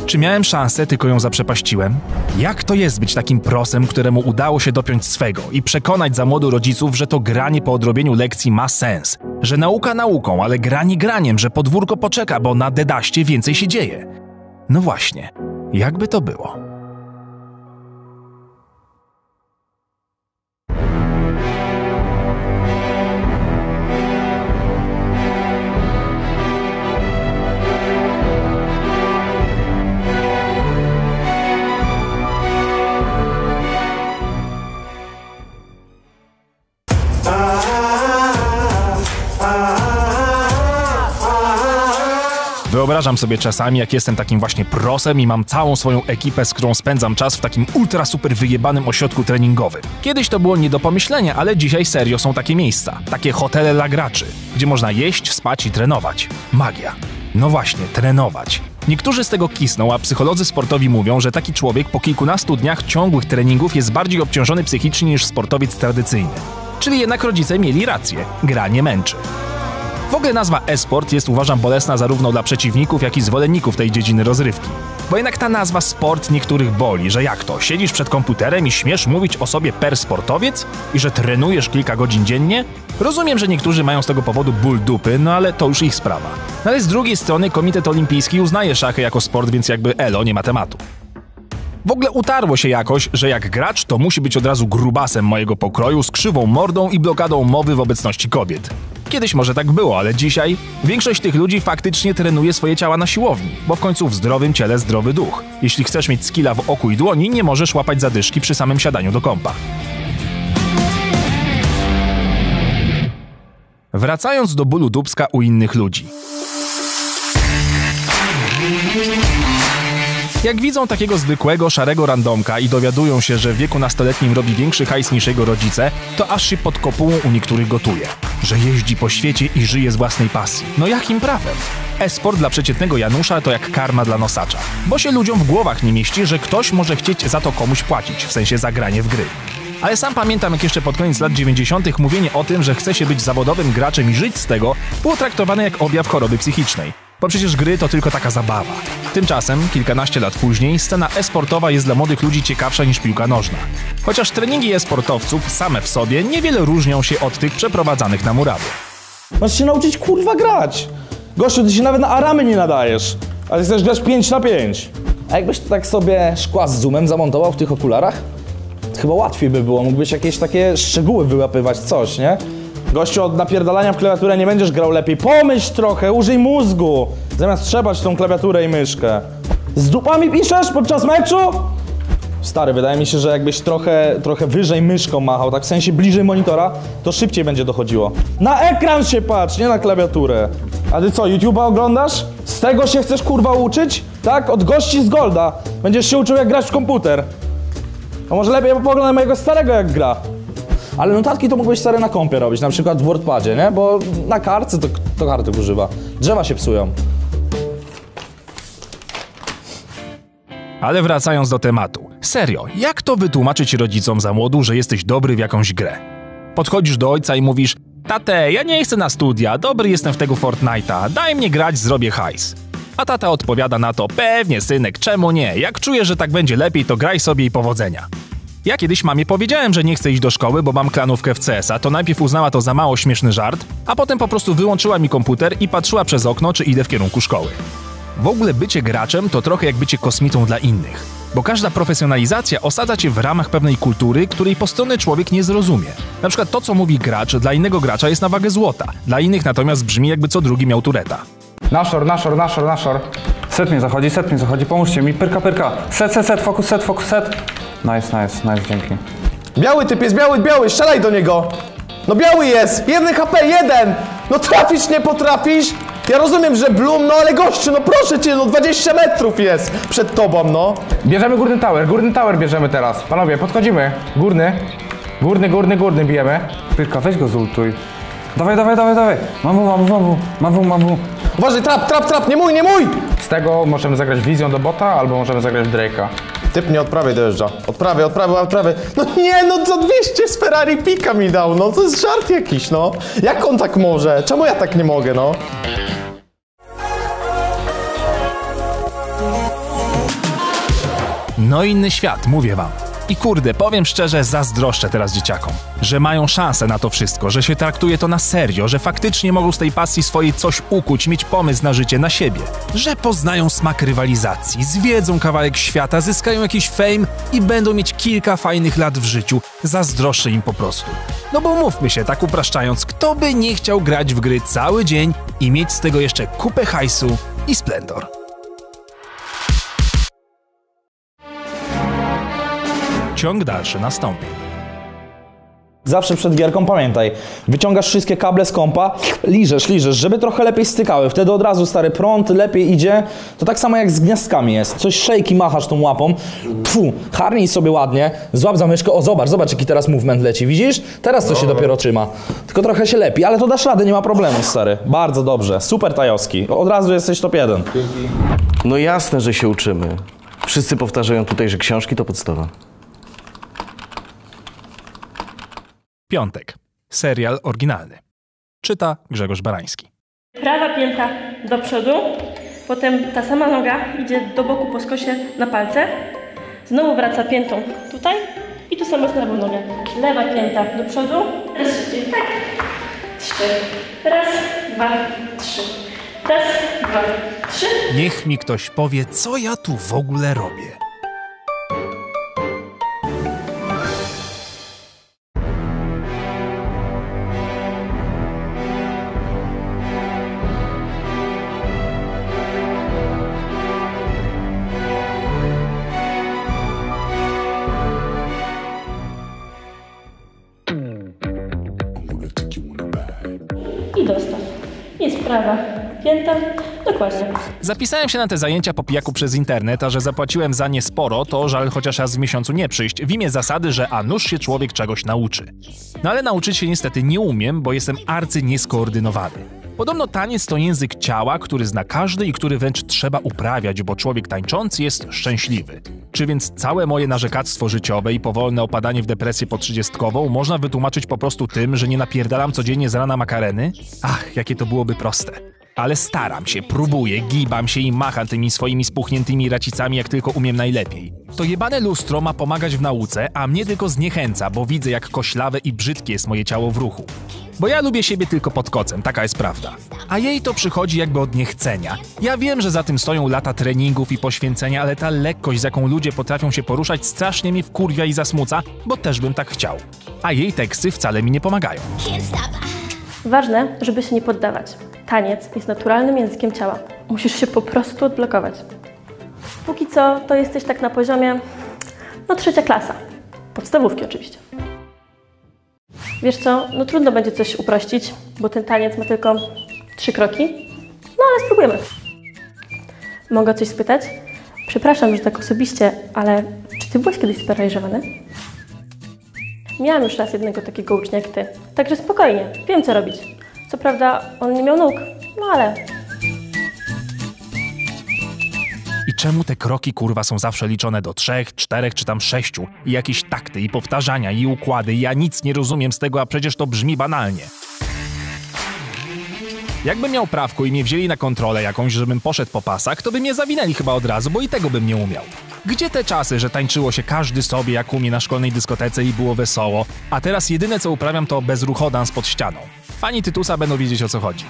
Czy miałem szansę, tylko ją zaprzepaściłem? Jak to jest być takim prosem, któremu udało się dopiąć swego i przekonać za młodu rodziców, że to granie po odrobieniu lekcji ma sens? Że nauka nauką, ale granie graniem, że podwórko poczeka, bo na dedaście więcej się dzieje. No właśnie, jakby to było? Wyobrażam sobie czasami, jak jestem takim właśnie prosem i mam całą swoją ekipę, z którą spędzam czas w takim ultra super wyjebanym ośrodku treningowym. Kiedyś to było nie do pomyślenia, ale dzisiaj serio są takie miejsca, takie hotele dla graczy, gdzie można jeść, spać i trenować. Magia. No właśnie, trenować. Niektórzy z tego kisną, a psycholodzy sportowi mówią, że taki człowiek po kilkunastu dniach ciągłych treningów jest bardziej obciążony psychicznie niż sportowiec tradycyjny. Czyli jednak rodzice mieli rację, gra nie męczy. W ogóle nazwa e-sport jest uważam bolesna zarówno dla przeciwników, jak i zwolenników tej dziedziny rozrywki. Bo jednak ta nazwa sport niektórych boli, że jak to, siedzisz przed komputerem i śmiesz mówić o sobie per sportowiec? I że trenujesz kilka godzin dziennie? Rozumiem, że niektórzy mają z tego powodu ból dupy, no ale to już ich sprawa. No ale z drugiej strony Komitet Olimpijski uznaje szachy jako sport, więc jakby elo nie ma tematu. W ogóle utarło się jakoś, że jak gracz to musi być od razu grubasem mojego pokroju z krzywą mordą i blokadą mowy w obecności kobiet. Kiedyś może tak było, ale dzisiaj większość tych ludzi faktycznie trenuje swoje ciała na siłowni, bo w końcu w zdrowym ciele zdrowy duch. Jeśli chcesz mieć skilla w oku i dłoni, nie możesz łapać zadyszki przy samym siadaniu do kąpa. Wracając do bólu dubska u innych ludzi. Jak widzą takiego zwykłego, szarego randomka i dowiadują się, że w wieku nastoletnim robi większy hajs niż jego rodzice, to aż się pod kopułą u niektórych gotuje. Że jeździ po świecie i żyje z własnej pasji. No jakim prawem? E-sport dla przeciętnego Janusza to jak karma dla nosacza. Bo się ludziom w głowach nie mieści, że ktoś może chcieć za to komuś płacić, w sensie za granie w gry. Ale sam pamiętam, jak jeszcze pod koniec lat 90. mówienie o tym, że chce się być zawodowym graczem i żyć z tego, było traktowane jak objaw choroby psychicznej. Bo przecież gry to tylko taka zabawa. Tymczasem, kilkanaście lat później, scena e-sportowa jest dla młodych ludzi ciekawsza niż piłka nożna. Chociaż treningi e-sportowców same w sobie niewiele różnią się od tych przeprowadzanych na murawie. Masz się nauczyć kurwa grać. Gościu, ty się nawet na aramy nie nadajesz. Ale chcesz grać 5 na 5. A jakbyś to tak sobie szkła z zoomem zamontował w tych okularach? Chyba łatwiej by było, mógłbyś jakieś takie szczegóły wyłapywać, coś, nie? Gościu, od napierdalania w klawiaturę nie będziesz grał lepiej. Pomyśl trochę, użyj mózgu, zamiast trzebać tą klawiaturę i myszkę. Z dupami piszesz podczas meczu? Stary, wydaje mi się, że jakbyś trochę, trochę wyżej myszką machał, tak w sensie bliżej monitora, to szybciej będzie dochodziło. Na ekran się patrz, nie na klawiaturę. A ty co, YouTube'a oglądasz? Z tego się chcesz kurwa uczyć? Tak? Od gości z Golda. Będziesz się uczył jak grać w komputer. A może lepiej poglądaj mojego starego jak gra. Ale notatki to mógłbyś stary na kompie robić, na przykład w WordPadzie, nie? Bo na kartce to, to kartek używa. Drzewa się psują. Ale wracając do tematu. Serio, jak to wytłumaczyć rodzicom za młodu, że jesteś dobry w jakąś grę? Podchodzisz do ojca i mówisz Tate, ja nie chcę na studia, dobry jestem w tego Fortnite'a, daj mnie grać, zrobię hajs. A tata odpowiada na to, pewnie synek, czemu nie? Jak czuję, że tak będzie lepiej, to graj sobie i powodzenia. Ja kiedyś mamie powiedziałem, że nie chcę iść do szkoły, bo mam klanówkę w CS-a, to najpierw uznała to za mało śmieszny żart, a potem po prostu wyłączyła mi komputer i patrzyła przez okno, czy idę w kierunku szkoły. W ogóle bycie graczem to trochę jak bycie kosmitą dla innych, bo każda profesjonalizacja osadza cię w ramach pewnej kultury, której postronny człowiek nie zrozumie. Na przykład to, co mówi gracz, dla innego gracza jest na wagę złota, dla innych natomiast brzmi jakby co drugi miał tureta. Naszor, naszor, naszor, naszor. Set mnie zachodzi, set mnie zachodzi, pomóżcie mi, pyrka, pyrka. Set, set, set, fokus, set, fokus, set. Nice, nice, nice, dzięki. Biały typ jest, biały, biały, strzelaj do niego! No biały jest! Jeden HP, jeden! No trafisz, nie potrafisz? Ja rozumiem, że Bloom, no ale gościu, no proszę cię, no 20 metrów jest przed tobą, no. Bierzemy górny tower, górny tower bierzemy teraz. Panowie, podchodzimy. Górny. Górny, górny, górny bijemy. Pyrka, weź go zultuj. Dawaj, dawaj, dawaj, dawaj. Mam w, mam w, mam. Uważaj, trap, trap, trap, nie mój, nie mój! Z tego możemy zagrać wizją do bota, albo możemy zagrać Drake'a. Typ mnie od prawej dojeżdża. Od prawej, od prawej, od prawej. No nie, no za 200 z Ferrari pika mi dał, no to jest żart jakiś, no. Jak on tak może? Czemu ja tak nie mogę, no? No inny świat, mówię wam. I kurde, powiem szczerze, zazdroszczę teraz dzieciakom, że mają szansę na to wszystko, że się traktuje to na serio, że faktycznie mogą z tej pasji swojej coś ukuć, mieć pomysł na życie, na siebie, że poznają smak rywalizacji, zwiedzą kawałek świata, zyskają jakiś fame i będą mieć kilka fajnych lat w życiu. Zazdroszczę im po prostu. No bo mówmy się, tak upraszczając, kto by nie chciał grać w gry cały dzień i mieć z tego jeszcze kupę hajsu i splendor. Ciąg dalszy nastąpi. Zawsze przed gierką pamiętaj, wyciągasz wszystkie kable z kompa, liżesz, liżesz, żeby trochę lepiej stykały. Wtedy od razu stary prąd lepiej idzie. To tak samo jak z gniazdkami jest. Coś szejki machasz tą łapą, pfu, harnij sobie ładnie, złap za myszkę, o zobacz, zobacz jaki teraz movement leci, widzisz? Teraz to się dopiero trzyma. Tylko trochę się lepi, ale to dasz radę, nie ma problemu stary. Bardzo dobrze, super Tajowski. Od razu jesteś top 1. No jasne, że się uczymy. Wszyscy powtarzają tutaj, że książki to podstawa. Piątek. Serial oryginalny. Czyta Grzegorz Barański. Prawa pięta do przodu, potem ta sama noga idzie do boku po skosie na palce, znowu wraca piętą tutaj i tu samo na lewą nogę. Lewa pięta do przodu, raz szybciej, tak, trzy, raz, dwa, trzy, raz, dwa, trzy. Niech mi ktoś powie, co ja tu w ogóle robię. Prawa pięta, dokładnie. Zapisałem się na te zajęcia po pijaku przez internet, a że zapłaciłem za nie sporo, to żal chociaż raz w miesiącu nie przyjść, w imię zasady, że a nuż się człowiek czegoś nauczy. No ale nauczyć się niestety nie umiem, bo jestem arcy nieskoordynowany. Podobno taniec to język ciała, który zna każdy i który wręcz trzeba uprawiać, bo człowiek tańczący jest szczęśliwy. Czy więc całe moje narzekactwo życiowe i powolne opadanie w depresję po trzydziestkową można wytłumaczyć po prostu tym, że nie napierdalam codziennie z rana makareny? Ach, jakie to byłoby proste. Ale staram się, próbuję, gibam się i macham tymi swoimi spuchniętymi racicami jak tylko umiem najlepiej. To jebane lustro ma pomagać w nauce, a mnie tylko zniechęca, bo widzę jak koślawe i brzydkie jest moje ciało w ruchu. Bo ja lubię siebie tylko pod kocem, taka jest prawda. A jej to przychodzi jakby od niechcenia. Ja wiem, że za tym stoją lata treningów i poświęcenia, ale ta lekkość, z jaką ludzie potrafią się poruszać, strasznie mnie wkurwia i zasmuca, bo też bym tak chciał. A jej teksty wcale mi nie pomagają. Ważne, żeby się nie poddawać. Taniec jest naturalnym językiem ciała. Musisz się po prostu odblokować. Póki co, to jesteś tak na poziomie, no trzecia klasa. Podstawówki oczywiście. Wiesz co, no trudno będzie coś uprościć, bo ten taniec ma tylko trzy kroki. No ale spróbujemy. Mogę coś spytać? Przepraszam, że tak osobiście, ale czy ty byłeś kiedyś sparaliżowany? Miałam już raz jednego takiego ucznia jak ty, także spokojnie, wiem co robić. Co prawda, on nie miał nóg, no ale I czemu te kroki kurwa są zawsze liczone do trzech, czterech czy tam sześciu? I jakieś takty, i powtarzania, i układy. Ja nic nie rozumiem z tego, a przecież to brzmi banalnie. Jakbym miał prawko i mnie wzięli na kontrolę jakąś, żebym poszedł po pasach, to by mnie zawinęli chyba od razu, bo i tego bym nie umiał. Gdzie te czasy, że tańczyło się każdy sobie jak umie na szkolnej dyskotece i było wesoło, a teraz jedyne co uprawiam to bezruchodans pod ścianą. Fani Tytusa będą wiedzieć o co chodzi.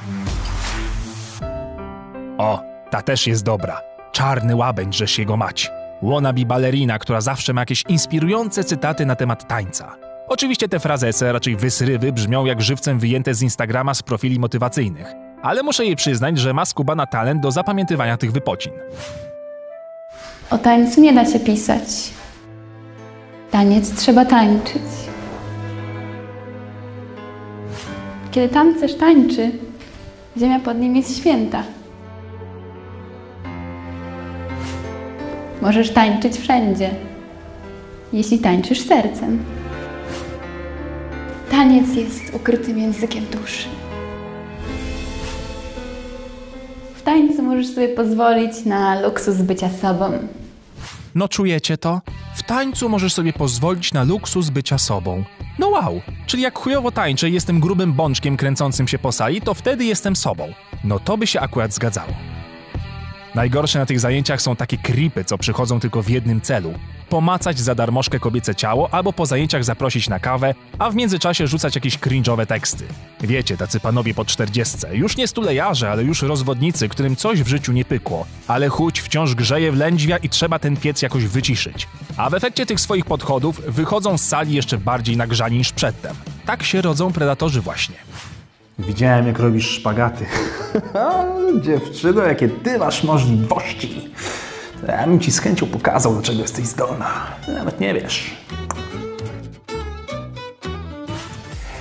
O, ta też jest dobra. Czarny łabędź, żeś jego mać. Wannabe balerina, która zawsze ma jakieś inspirujące cytaty na temat tańca. Oczywiście te frazese, raczej wysrywy, brzmią jak żywcem wyjęte z Instagrama z profili motywacyjnych. Ale muszę jej przyznać, że ma skubana talent do zapamiętywania tych wypocin. O tańcu nie da się pisać. Taniec trzeba tańczyć. Kiedy tancerz tańczy, ziemia pod nim jest święta. Możesz tańczyć wszędzie, jeśli tańczysz sercem. Taniec jest ukrytym językiem duszy. Tańcu możesz sobie pozwolić na luksus bycia sobą. No czujecie to? W tańcu możesz sobie pozwolić na luksus bycia sobą. No wow, czyli jak chujowo tańczę i jestem grubym bączkiem kręcącym się po sali, to wtedy jestem sobą. No to by się akurat zgadzało. Najgorsze na tych zajęciach są takie creepy, co przychodzą tylko w jednym celu. Pomacać za darmożkę kobiece ciało, albo po zajęciach zaprosić na kawę, a w międzyczasie rzucać jakieś cringe'owe teksty. Wiecie, tacy panowie po czterdziestce, już nie stulejarze, ale już rozwodnicy, którym coś w życiu nie pykło. Ale chuć wciąż grzeje w lędźwia i trzeba ten piec jakoś wyciszyć. A w efekcie tych swoich podchodów wychodzą z sali jeszcze bardziej nagrzani niż przedtem. Tak się rodzą predatorzy właśnie. Widziałem, jak robisz szpagaty. Dziewczyno, jakie ty masz możliwości. Ja bym ci z chęcią pokazał, do czego jesteś zdolna. Nawet nie wiesz.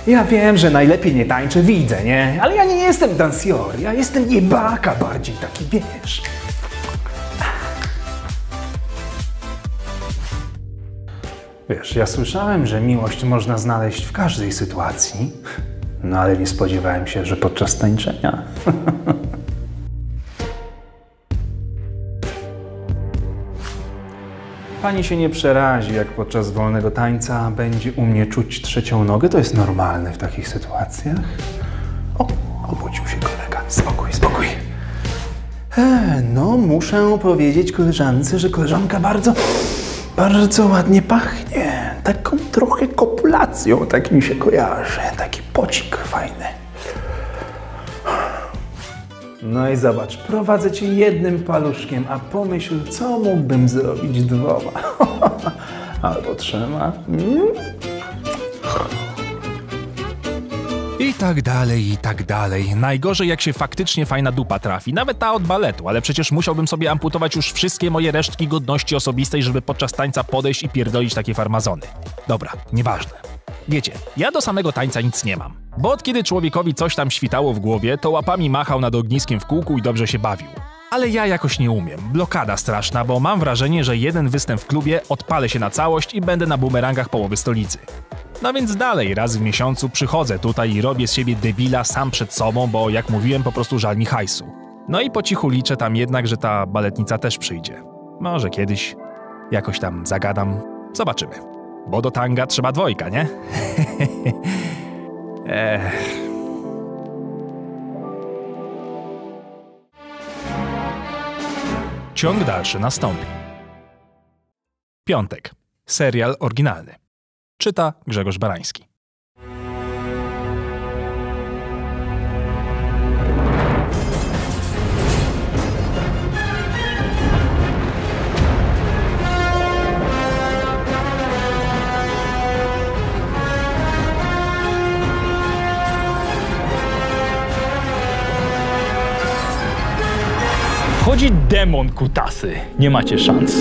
Ja wiem, że najlepiej nie tańczę, widzę, nie? Ale ja nie jestem dansjor, ja jestem jebaka bardziej, taki wiesz. Wiesz, ja słyszałem, że miłość można znaleźć w każdej sytuacji, no ale nie spodziewałem się, że podczas tańczenia. Pani się nie przerazi, jak podczas wolnego tańca będzie u mnie czuć trzecią nogę. To jest normalne w takich sytuacjach. O, obudził się kolega. Spokój, spokój. E, no, muszę powiedzieć koleżance, że koleżanka bardzo, bardzo ładnie pachnie. Taką trochę kopulacją, tak mi się kojarzy. Taki pocik fajny. No i zobacz, prowadzę cię jednym paluszkiem, a pomyśl, co mógłbym zrobić dwoma. Albo trzema. Mm? I tak dalej, i tak dalej. Najgorzej, jak się faktycznie fajna dupa trafi. Nawet ta od baletu, ale przecież musiałbym sobie amputować już wszystkie moje resztki godności osobistej, żeby podczas tańca podejść i pierdolić takie farmazony. Dobra, nieważne. Wiecie, ja do samego tańca nic nie mam. Bo od kiedy człowiekowi coś tam świtało w głowie, to łapami machał nad ogniskiem w kółku i dobrze się bawił. Ale ja jakoś nie umiem. Blokada straszna, bo mam wrażenie, że jeden występ w klubie odpalę się na całość i będę na bumerangach połowy stolicy. No więc dalej, raz w miesiącu przychodzę tutaj i robię z siebie debila sam przed sobą, bo jak mówiłem, po prostu żal mi hajsu. No i po cichu liczę tam jednak, że ta baletnica też przyjdzie. Może kiedyś jakoś tam zagadam. Zobaczymy. Bo do tanga trzeba dwojga, nie? Ech. Ciąg dalszy nastąpi. Piątek. Serial oryginalny. Czyta Grzegorz Barański. Wchodzi demon kutasy. Nie macie szans.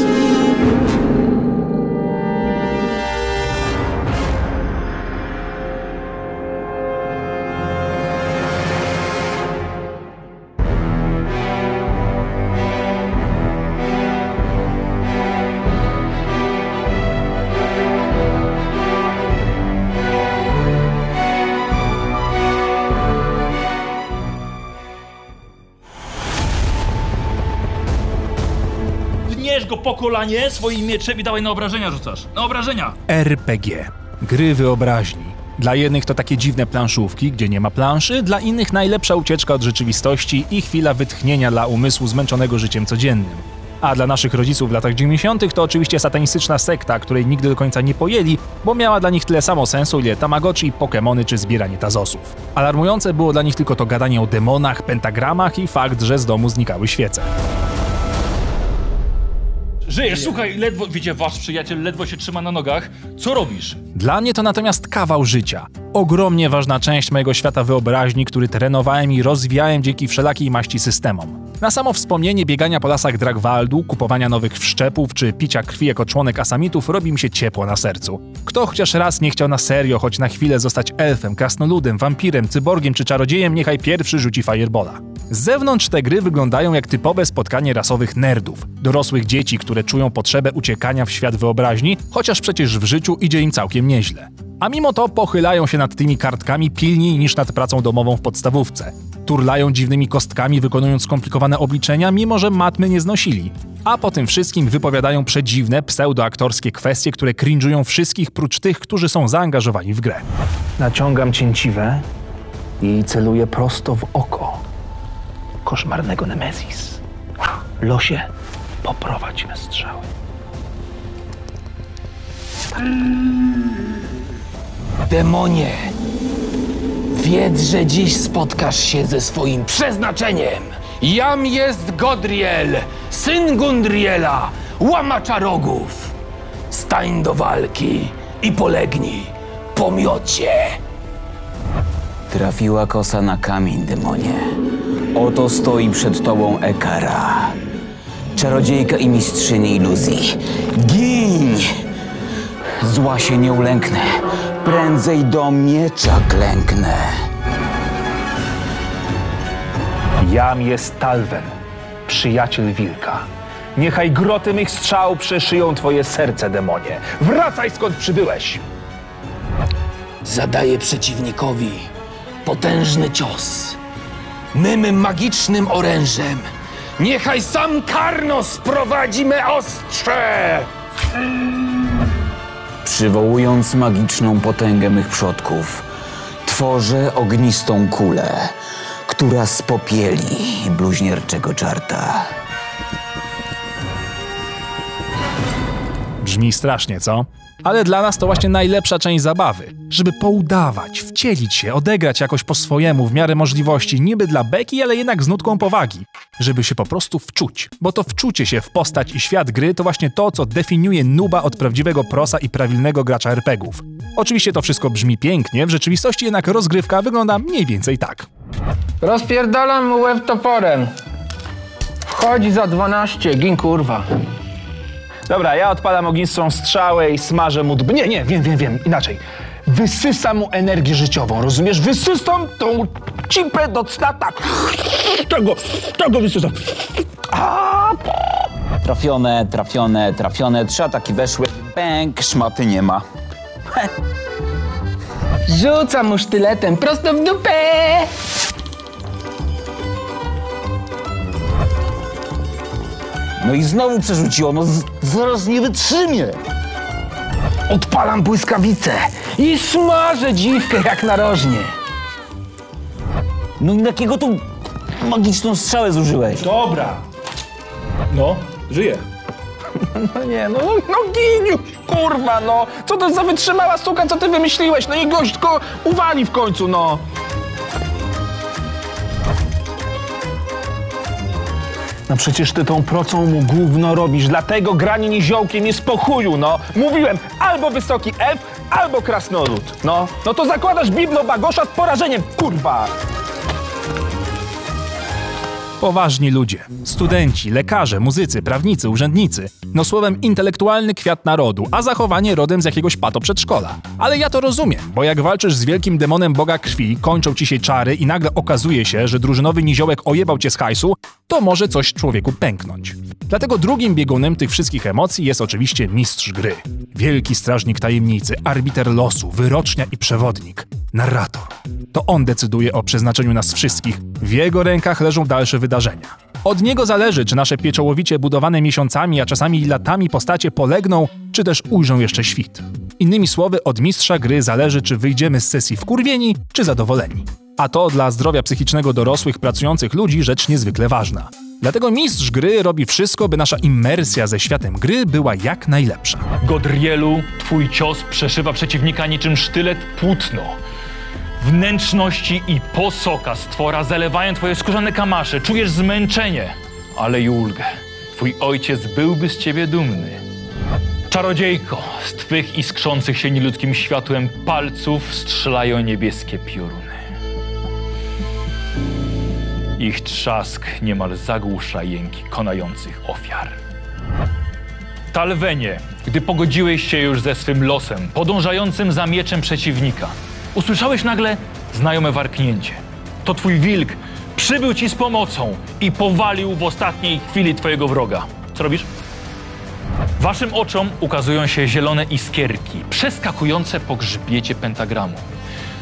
Go po kolanie swoim mieczem i dawaj na obrażenia rzucasz. Na obrażenia! RPG. Gry wyobraźni. Dla jednych to takie dziwne planszówki, gdzie nie ma planszy, dla innych najlepsza ucieczka od rzeczywistości i chwila wytchnienia dla umysłu zmęczonego życiem codziennym. A dla naszych rodziców w latach 90. to oczywiście satanistyczna sekta, której nigdy do końca nie pojęli, bo miała dla nich tyle samo sensu, ile Tamagotchi, Pokémony czy zbieranie tazosów. Alarmujące było dla nich tylko to gadanie o demonach, pentagramach i fakt, że z domu znikały świece. Żyjesz, słuchaj, ledwo, wiecie, wasz przyjaciel ledwo się trzyma na nogach. Co robisz? Dla mnie to natomiast kawał życia. Ogromnie ważna część mojego świata wyobraźni, który trenowałem i rozwijałem dzięki wszelakiej maści systemom. Na samo wspomnienie biegania po lasach Dragwaldu, kupowania nowych wszczepów czy picia krwi jako członek asamitów robi mi się ciepło na sercu. Kto chociaż raz nie chciał na serio, choć na chwilę zostać elfem, krasnoludem, wampirem, cyborgiem czy czarodziejem, niechaj pierwszy rzuci firebola. Z zewnątrz te gry wyglądają jak typowe spotkanie rasowych nerdów, dorosłych dzieci, które czują potrzebę uciekania w świat wyobraźni, chociaż przecież w życiu idzie im całkiem nieźle. A mimo to pochylają się nad tymi kartkami pilniej niż nad pracą domową w podstawówce. Turlają dziwnymi kostkami, wykonując skomplikowane obliczenia, mimo że matmy nie znosili. A po tym wszystkim wypowiadają przedziwne, pseudoaktorskie kwestie, które cringe'ują wszystkich prócz tych, którzy są zaangażowani w grę. Naciągam cięciwę i celuję prosto w oko koszmarnego Nemezis. Losie, poprowadź me strzały. Demonie, wiedz, że dziś spotkasz się ze swoim przeznaczeniem. Jam jest Godriel, syn Gundriela, łamacza rogów. Stań do walki i polegnij po miocie. Trafiła kosa na kamień, demonie. Oto stoi przed tobą Ekara. Czarodziejka i mistrzyni iluzji. Giń! Zła się nie ulęknę. Prędzej do miecza klęknę. Jam jest Talwen, przyjaciel wilka. Niechaj groty mych strzał przeszyją twoje serce, demonie. Wracaj skąd przybyłeś! Zadaję przeciwnikowi potężny cios. Mym magicznym orężem. Niechaj sam Karnos prowadzi me ostrze! Przywołując magiczną potęgę mych przodków, tworzę ognistą kulę, która spopieli bluźnierczego czarta. Brzmi strasznie, co? Ale dla nas to właśnie najlepsza część zabawy. Żeby poudawać, wcielić się, odegrać jakoś po swojemu, w miarę możliwości, niby dla beki, ale jednak z nutką powagi. Żeby się po prostu wczuć. Bo to wczucie się w postać i świat gry to właśnie to, co definiuje nuba od prawdziwego prosa i prawilnego gracza RPGów. Oczywiście to wszystko brzmi pięknie, w rzeczywistości jednak rozgrywka wygląda mniej więcej tak. Rozpierdalam mu łeb toporem. Wchodzi za 12, gin kurwa. Dobra, ja odpalam ognistą strzałę i smażę mu db... Nie, nie, wiem, wiem, wiem, inaczej. Wysysam mu energię życiową, rozumiesz? Wysysam tą cipę do cna tak. Tego, tego wysysam. Trafione, trafione, trafione. Trzy ataki weszły. Bęk, szmaty nie ma. Rzucam mu sztyletem prosto w dupę. No i znowu przerzuciło, no z- zaraz nie wytrzymie. Odpalam błyskawicę i smażę dziwkę jak narożnie. No i jakiego tu magiczną strzałę zużyłeś? Dobra. No, żyje. No nie, no, no giniu, kurwa, no. Co to za wytrzymała sztuka, co ty wymyśliłeś? No i gość tylko uwali w końcu, no. No przecież ty tą procą mu gówno robisz, dlatego granie niziołkiem jest po chuju, no. Mówiłem, albo wysoki elf, albo krasnolud, no. No to zakładasz biblo bagosza z porażeniem, kurwa. Poważni ludzie, studenci, lekarze, muzycy, prawnicy, urzędnicy. No słowem intelektualny kwiat narodu, a zachowanie rodem z jakiegoś pato przedszkola. Ale ja to rozumiem, bo jak walczysz z wielkim demonem boga krwi, kończą ci się czary i nagle okazuje się, że drużynowy niziołek ojebał cię z hajsu, to może coś człowieku pęknąć. Dlatego drugim biegunem tych wszystkich emocji jest oczywiście mistrz gry. Wielki strażnik tajemnicy, arbiter losu, wyrocznia i przewodnik. Narrator. To on decyduje o przeznaczeniu nas wszystkich. W jego rękach leżą dalsze wydarzenia. Od niego zależy, czy nasze pieczołowicie budowane miesiącami, a czasami latami postacie polegną, czy też ujrzą jeszcze świt. Innymi słowy, od mistrza gry zależy, czy wyjdziemy z sesji wkurwieni, czy zadowoleni. A to dla zdrowia psychicznego dorosłych, pracujących ludzi rzecz niezwykle ważna. Dlatego mistrz gry robi wszystko, by nasza immersja ze światem gry była jak najlepsza. Godrielu, twój cios przeszywa przeciwnika niczym sztylet płótno. Wnętrzności i posoka stwora zalewają twoje skórzane kamasze. Czujesz zmęczenie, ale i ulgę. Twój ojciec byłby z ciebie dumny. Czarodziejko, z twych iskrzących się nieludzkim światłem palców strzelają niebieskie pioruny. Ich trzask niemal zagłusza jęki konających ofiar. Talwenie, gdy pogodziłeś się już ze swym losem, podążającym za mieczem przeciwnika, usłyszałeś nagle znajome warknięcie. To twój wilk przybył ci z pomocą i powalił w ostatniej chwili twojego wroga. Co robisz? Waszym oczom ukazują się zielone iskierki, przeskakujące po grzbiecie pentagramu.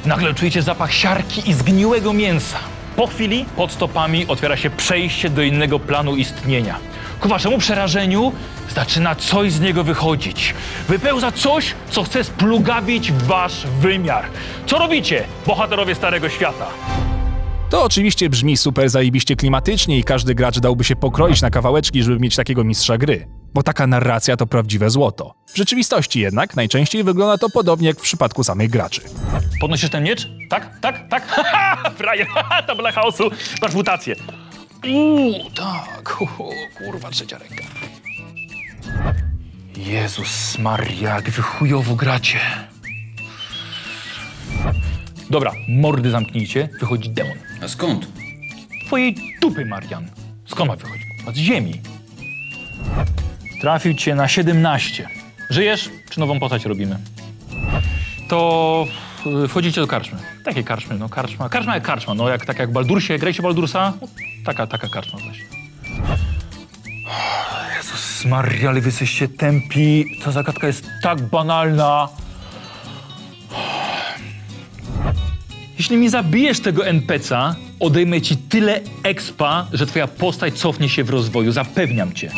Nagle czujecie zapach siarki i zgniłego mięsa. Po chwili pod stopami otwiera się przejście do innego planu istnienia. Ku waszemu przerażeniu zaczyna coś z niego wychodzić. Wypełza coś, co chce splugawić wasz wymiar. Co robicie, bohaterowie Starego Świata? To oczywiście brzmi super zajebiście klimatycznie i każdy gracz dałby się pokroić na kawałeczki, żeby mieć takiego mistrza gry. Bo taka narracja to prawdziwe złoto. W rzeczywistości jednak najczęściej wygląda to podobnie jak w przypadku samych graczy. Podnosisz ten miecz? Tak, tak, tak. Haha, frajer, haha, tabela chaosu. Masz mutację. Uuu, tak. Uhu, kurwa, trzecia ręka. Jezus Maria, jak wy chujowo gracie. Dobra, mordy zamknijcie. Wychodzi demon. A skąd? Twojej dupy, Marian. Skąd ma wychodzić? Od ziemi. Trafił cię na 17. Żyjesz, czy nową postać robimy? To y, wchodzicie do karczmy. Takiej karczmy, no karczma. Karczma jak karczma, no jak, tak jak Baldursie, grajcie Baldursa? No, taka, taka karczma właśnie. Jezus Maria, ale wy jesteście tępi. Ta zagadka jest tak banalna. Jeśli mi zabijesz tego NPC'a, odejmę ci tyle expa, że twoja postać cofnie się w rozwoju. Zapewniam cię.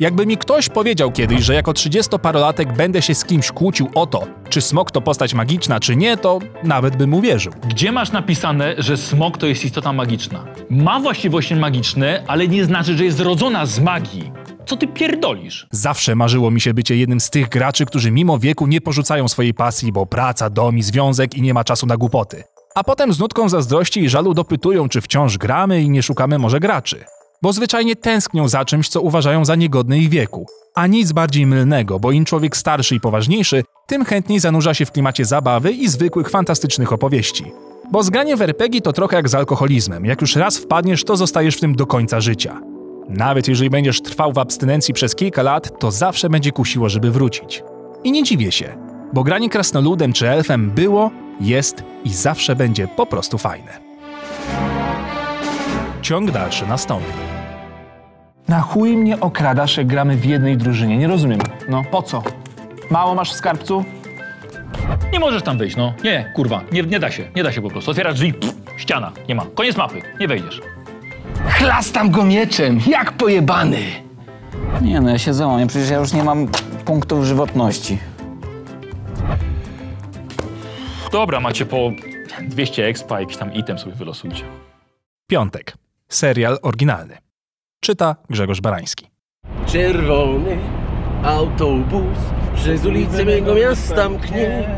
Jakby mi ktoś powiedział kiedyś, że jako 30-parolatek będę się z kimś kłócił o to, czy smok to postać magiczna, czy nie, to nawet bym uwierzył. Gdzie masz napisane, że smok to jest istota magiczna? Ma właściwości magiczne, ale nie znaczy, że jest zrodzona z magii. Co ty pierdolisz? Zawsze marzyło mi się bycie jednym z tych graczy, którzy mimo wieku nie porzucają swojej pasji, bo praca, dom i związek i nie ma czasu na głupoty. A potem z nutką zazdrości i żalu dopytują, czy wciąż gramy i nie szukamy może graczy. Bo zwyczajnie tęsknią za czymś, co uważają za niegodne ich wieku. A nic bardziej mylnego, bo im człowiek starszy i poważniejszy, tym chętniej zanurza się w klimacie zabawy i zwykłych fantastycznych opowieści. Bo zgranie w RPG to trochę jak z alkoholizmem. Jak już raz wpadniesz, to zostajesz w tym do końca życia. Nawet jeżeli będziesz trwał w abstynencji przez kilka lat, to zawsze będzie kusiło, żeby wrócić. I nie dziwię się, bo granie krasnoludem czy elfem było, jest i zawsze będzie po prostu fajne. Ciąg dalszy nastąpi. Na chuj mnie okradasz, jak gramy w jednej drużynie. Nie rozumiem. No, po co? Mało masz w skarbcu? Nie możesz tam wejść, no. Nie, kurwa, nie, nie da się, nie da się po prostu. Otwierasz drzwi, pff, ściana, nie ma. Koniec mapy, nie wejdziesz. Chlastam go mieczem, jak pojebany! Nie no, ja się załamię, przecież ja już nie mam punktów żywotności. Dobra, macie po 200 expa, jakiś tam item sobie wylosujcie. Piątek. Serial oryginalny. Czyta Grzegorz Barański. Czerwony autobus przez ulicę mego miasta mknie.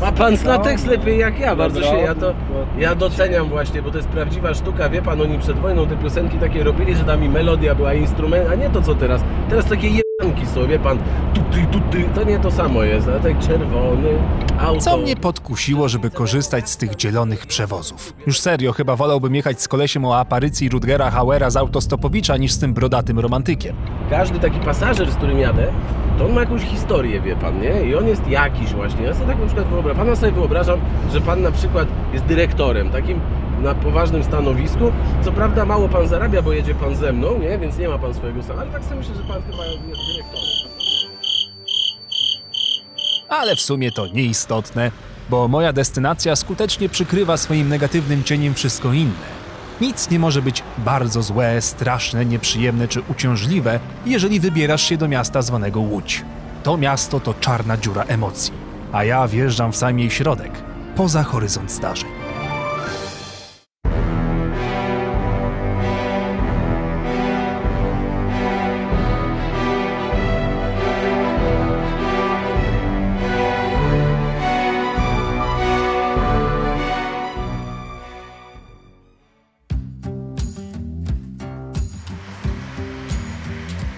Ma pan tekst lepiej jak ja, bardzo się ja to ja doceniam właśnie, bo to jest prawdziwa sztuka, wie pan, oni przed wojną te piosenki takie robili, że tam i melodia była instrument, a nie to co teraz. Teraz takie są, wie pan, tuty, tuty, to nie to samo jest, a tak czerwony auto. Co mnie podkusiło, żeby korzystać z tych dzielonych przewozów? Już serio, chyba wolałbym jechać z kolesiem o aparycji Rutgera Hauera z autostopowicza niż z tym brodatym romantykiem. Każdy taki pasażer, z którym jadę, to on ma jakąś historię, wie pan, nie? I on jest jakiś właśnie. Ja sobie tak na przykład wyobrażam, pana sobie wyobrażam, że pan na przykład jest dyrektorem, takim na poważnym stanowisku. Co prawda mało pan zarabia, bo jedzie pan ze mną, nie? Więc nie ma pan swojego sam, ale tak sobie myślę, że pan chyba jest dyrektorem. Ale w sumie to nieistotne, bo moja destynacja skutecznie przykrywa swoim negatywnym cieniem wszystko inne. Nic nie może być bardzo złe, straszne, nieprzyjemne czy uciążliwe, jeżeli wybierasz się do miasta zwanego Łódź. To miasto to czarna dziura emocji, a ja wjeżdżam w sam jej środek, poza horyzont zdarzeń.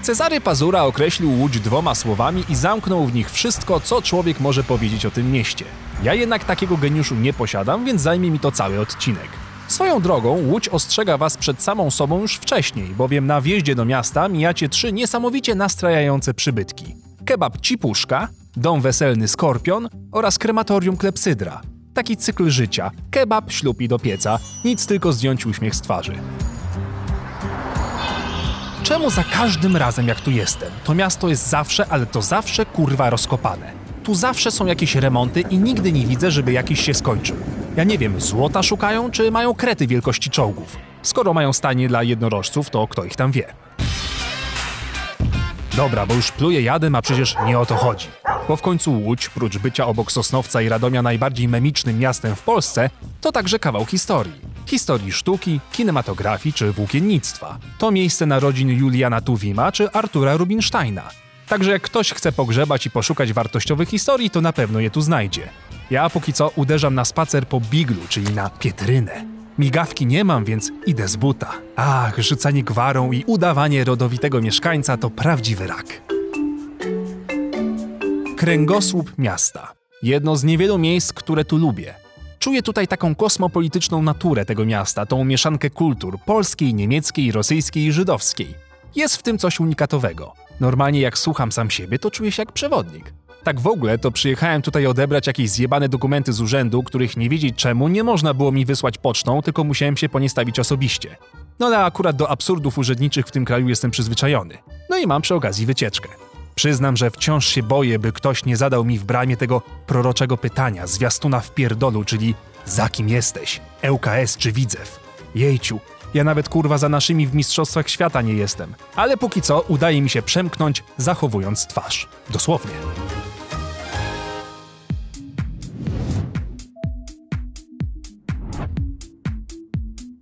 Cezary Pazura określił Łódź dwoma słowami i zamknął w nich wszystko, co człowiek może powiedzieć o tym mieście. Ja jednak takiego geniuszu nie posiadam, więc zajmie mi to cały odcinek. Swoją drogą Łódź ostrzega was przed samą sobą już wcześniej, bowiem na wjeździe do miasta mijacie trzy niesamowicie nastrajające przybytki. Kebab Cipuszka, dom weselny Skorpion oraz krematorium Klepsydra. Taki cykl życia. Kebab, ślub i do pieca. Nic tylko zdjąć uśmiech z twarzy. Czemu za każdym razem jak tu jestem, to miasto jest zawsze, ale to zawsze kurwa rozkopane. Tu zawsze są jakieś remonty i nigdy nie widzę, żeby jakiś się skończył. Ja nie wiem, złota szukają, czy mają krety wielkości czołgów. Skoro mają stanie dla jednorożców, to kto ich tam wie. Dobra, bo już pluję jadem, a przecież nie o to chodzi. Bo w końcu Łódź, prócz bycia obok Sosnowca i Radomia najbardziej memicznym miastem w Polsce, to także kawał historii. Historii sztuki, kinematografii czy włókiennictwa. To miejsce narodzin Juliana Tuwima czy Artura Rubinsteina. Także jak ktoś chce pogrzebać i poszukać wartościowych historii, to na pewno je tu znajdzie. Ja póki co uderzam na spacer po biglu, czyli na pietrynę. Migawki nie mam, więc idę z buta. Ach, rzucanie gwarą i udawanie rodowitego mieszkańca to prawdziwy rak. Kręgosłup miasta. Jedno z niewielu miejsc, które tu lubię. Czuję tutaj taką kosmopolityczną naturę tego miasta, tą mieszankę kultur polskiej, niemieckiej, rosyjskiej i żydowskiej. Jest w tym coś unikatowego. Normalnie jak słucham sam siebie, to czuję się jak przewodnik. Tak w ogóle to przyjechałem tutaj odebrać jakieś zjebane dokumenty z urzędu, których nie wiedzieć czemu nie można było mi wysłać pocztą, tylko musiałem się po nie stawić osobiście. No ale akurat do absurdów urzędniczych w tym kraju jestem przyzwyczajony. No i mam przy okazji wycieczkę. Przyznam, że wciąż się boję, by ktoś nie zadał mi w bramie tego proroczego pytania, zwiastuna w pierdolu, czyli za kim jesteś? ŁKS czy Widzew? Jejciu, ja nawet kurwa za naszymi w Mistrzostwach Świata nie jestem. Ale póki co udaje mi się przemknąć, zachowując twarz. Dosłownie.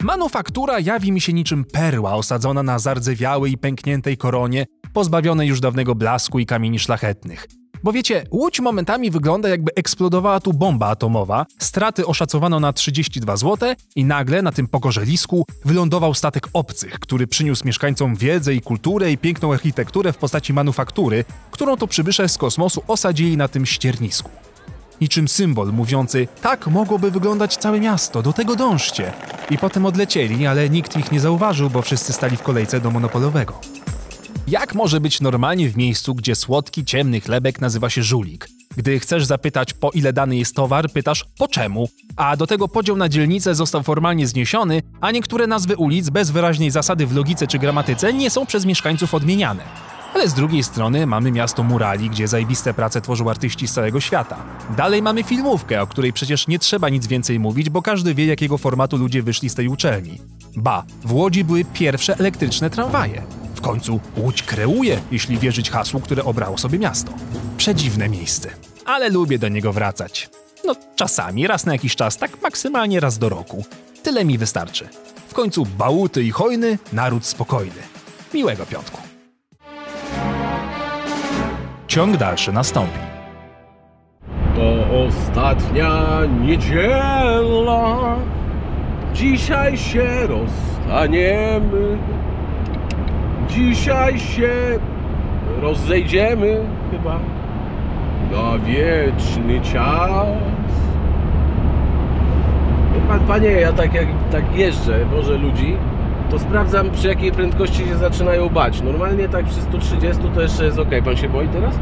Manufaktura jawi mi się niczym perła osadzona na zardzewiałej i pękniętej koronie, pozbawionej już dawnego blasku i kamieni szlachetnych. Bo wiecie, Łódź momentami wygląda jakby eksplodowała tu bomba atomowa, straty oszacowano na 32 zł i nagle na tym pogorzelisku wylądował statek obcych, który przyniósł mieszkańcom wiedzę i kulturę i piękną architekturę w postaci manufaktury, którą to przybysze z kosmosu osadzili na tym ściernisku. Niczym symbol mówiący, tak mogłoby wyglądać całe miasto, do tego dążcie. I potem odlecieli, ale nikt ich nie zauważył, bo wszyscy stali w kolejce do monopolowego. Jak może być normalnie w miejscu, gdzie słodki, ciemny chlebek nazywa się żulik? Gdy chcesz zapytać, po ile dany jest towar, pytasz po czemu, a do tego podział na dzielnice został formalnie zniesiony, a niektóre nazwy ulic bez wyraźnej zasady w logice czy gramatyce nie są przez mieszkańców odmieniane. Ale z drugiej strony mamy miasto murali, gdzie zajebiste prace tworzą artyści z całego świata. Dalej mamy filmówkę, o której przecież nie trzeba nic więcej mówić, bo każdy wie, jakiego formatu ludzie wyszli z tej uczelni. Ba, w Łodzi były pierwsze elektryczne tramwaje. W końcu Łódź kreuje, jeśli wierzyć hasłu, które obrało sobie miasto. Przedziwne miejsce, ale lubię do niego wracać. No, czasami, raz na jakiś czas, tak maksymalnie raz do roku. Tyle mi wystarczy. W końcu bałuty i hojny, naród spokojny. Miłego piątku. Ciąg dalszy nastąpi. To ostatnia niedziela. Dzisiaj się rozstaniemy. Dzisiaj się rozejdziemy chyba na wieczny czas. Pan, panie, ja tak jak tak jeżdżę, wożę ludzi, to sprawdzam przy jakiej prędkości się zaczynają bać. Normalnie tak przy 130 to jeszcze jest ok. Pan się boi teraz?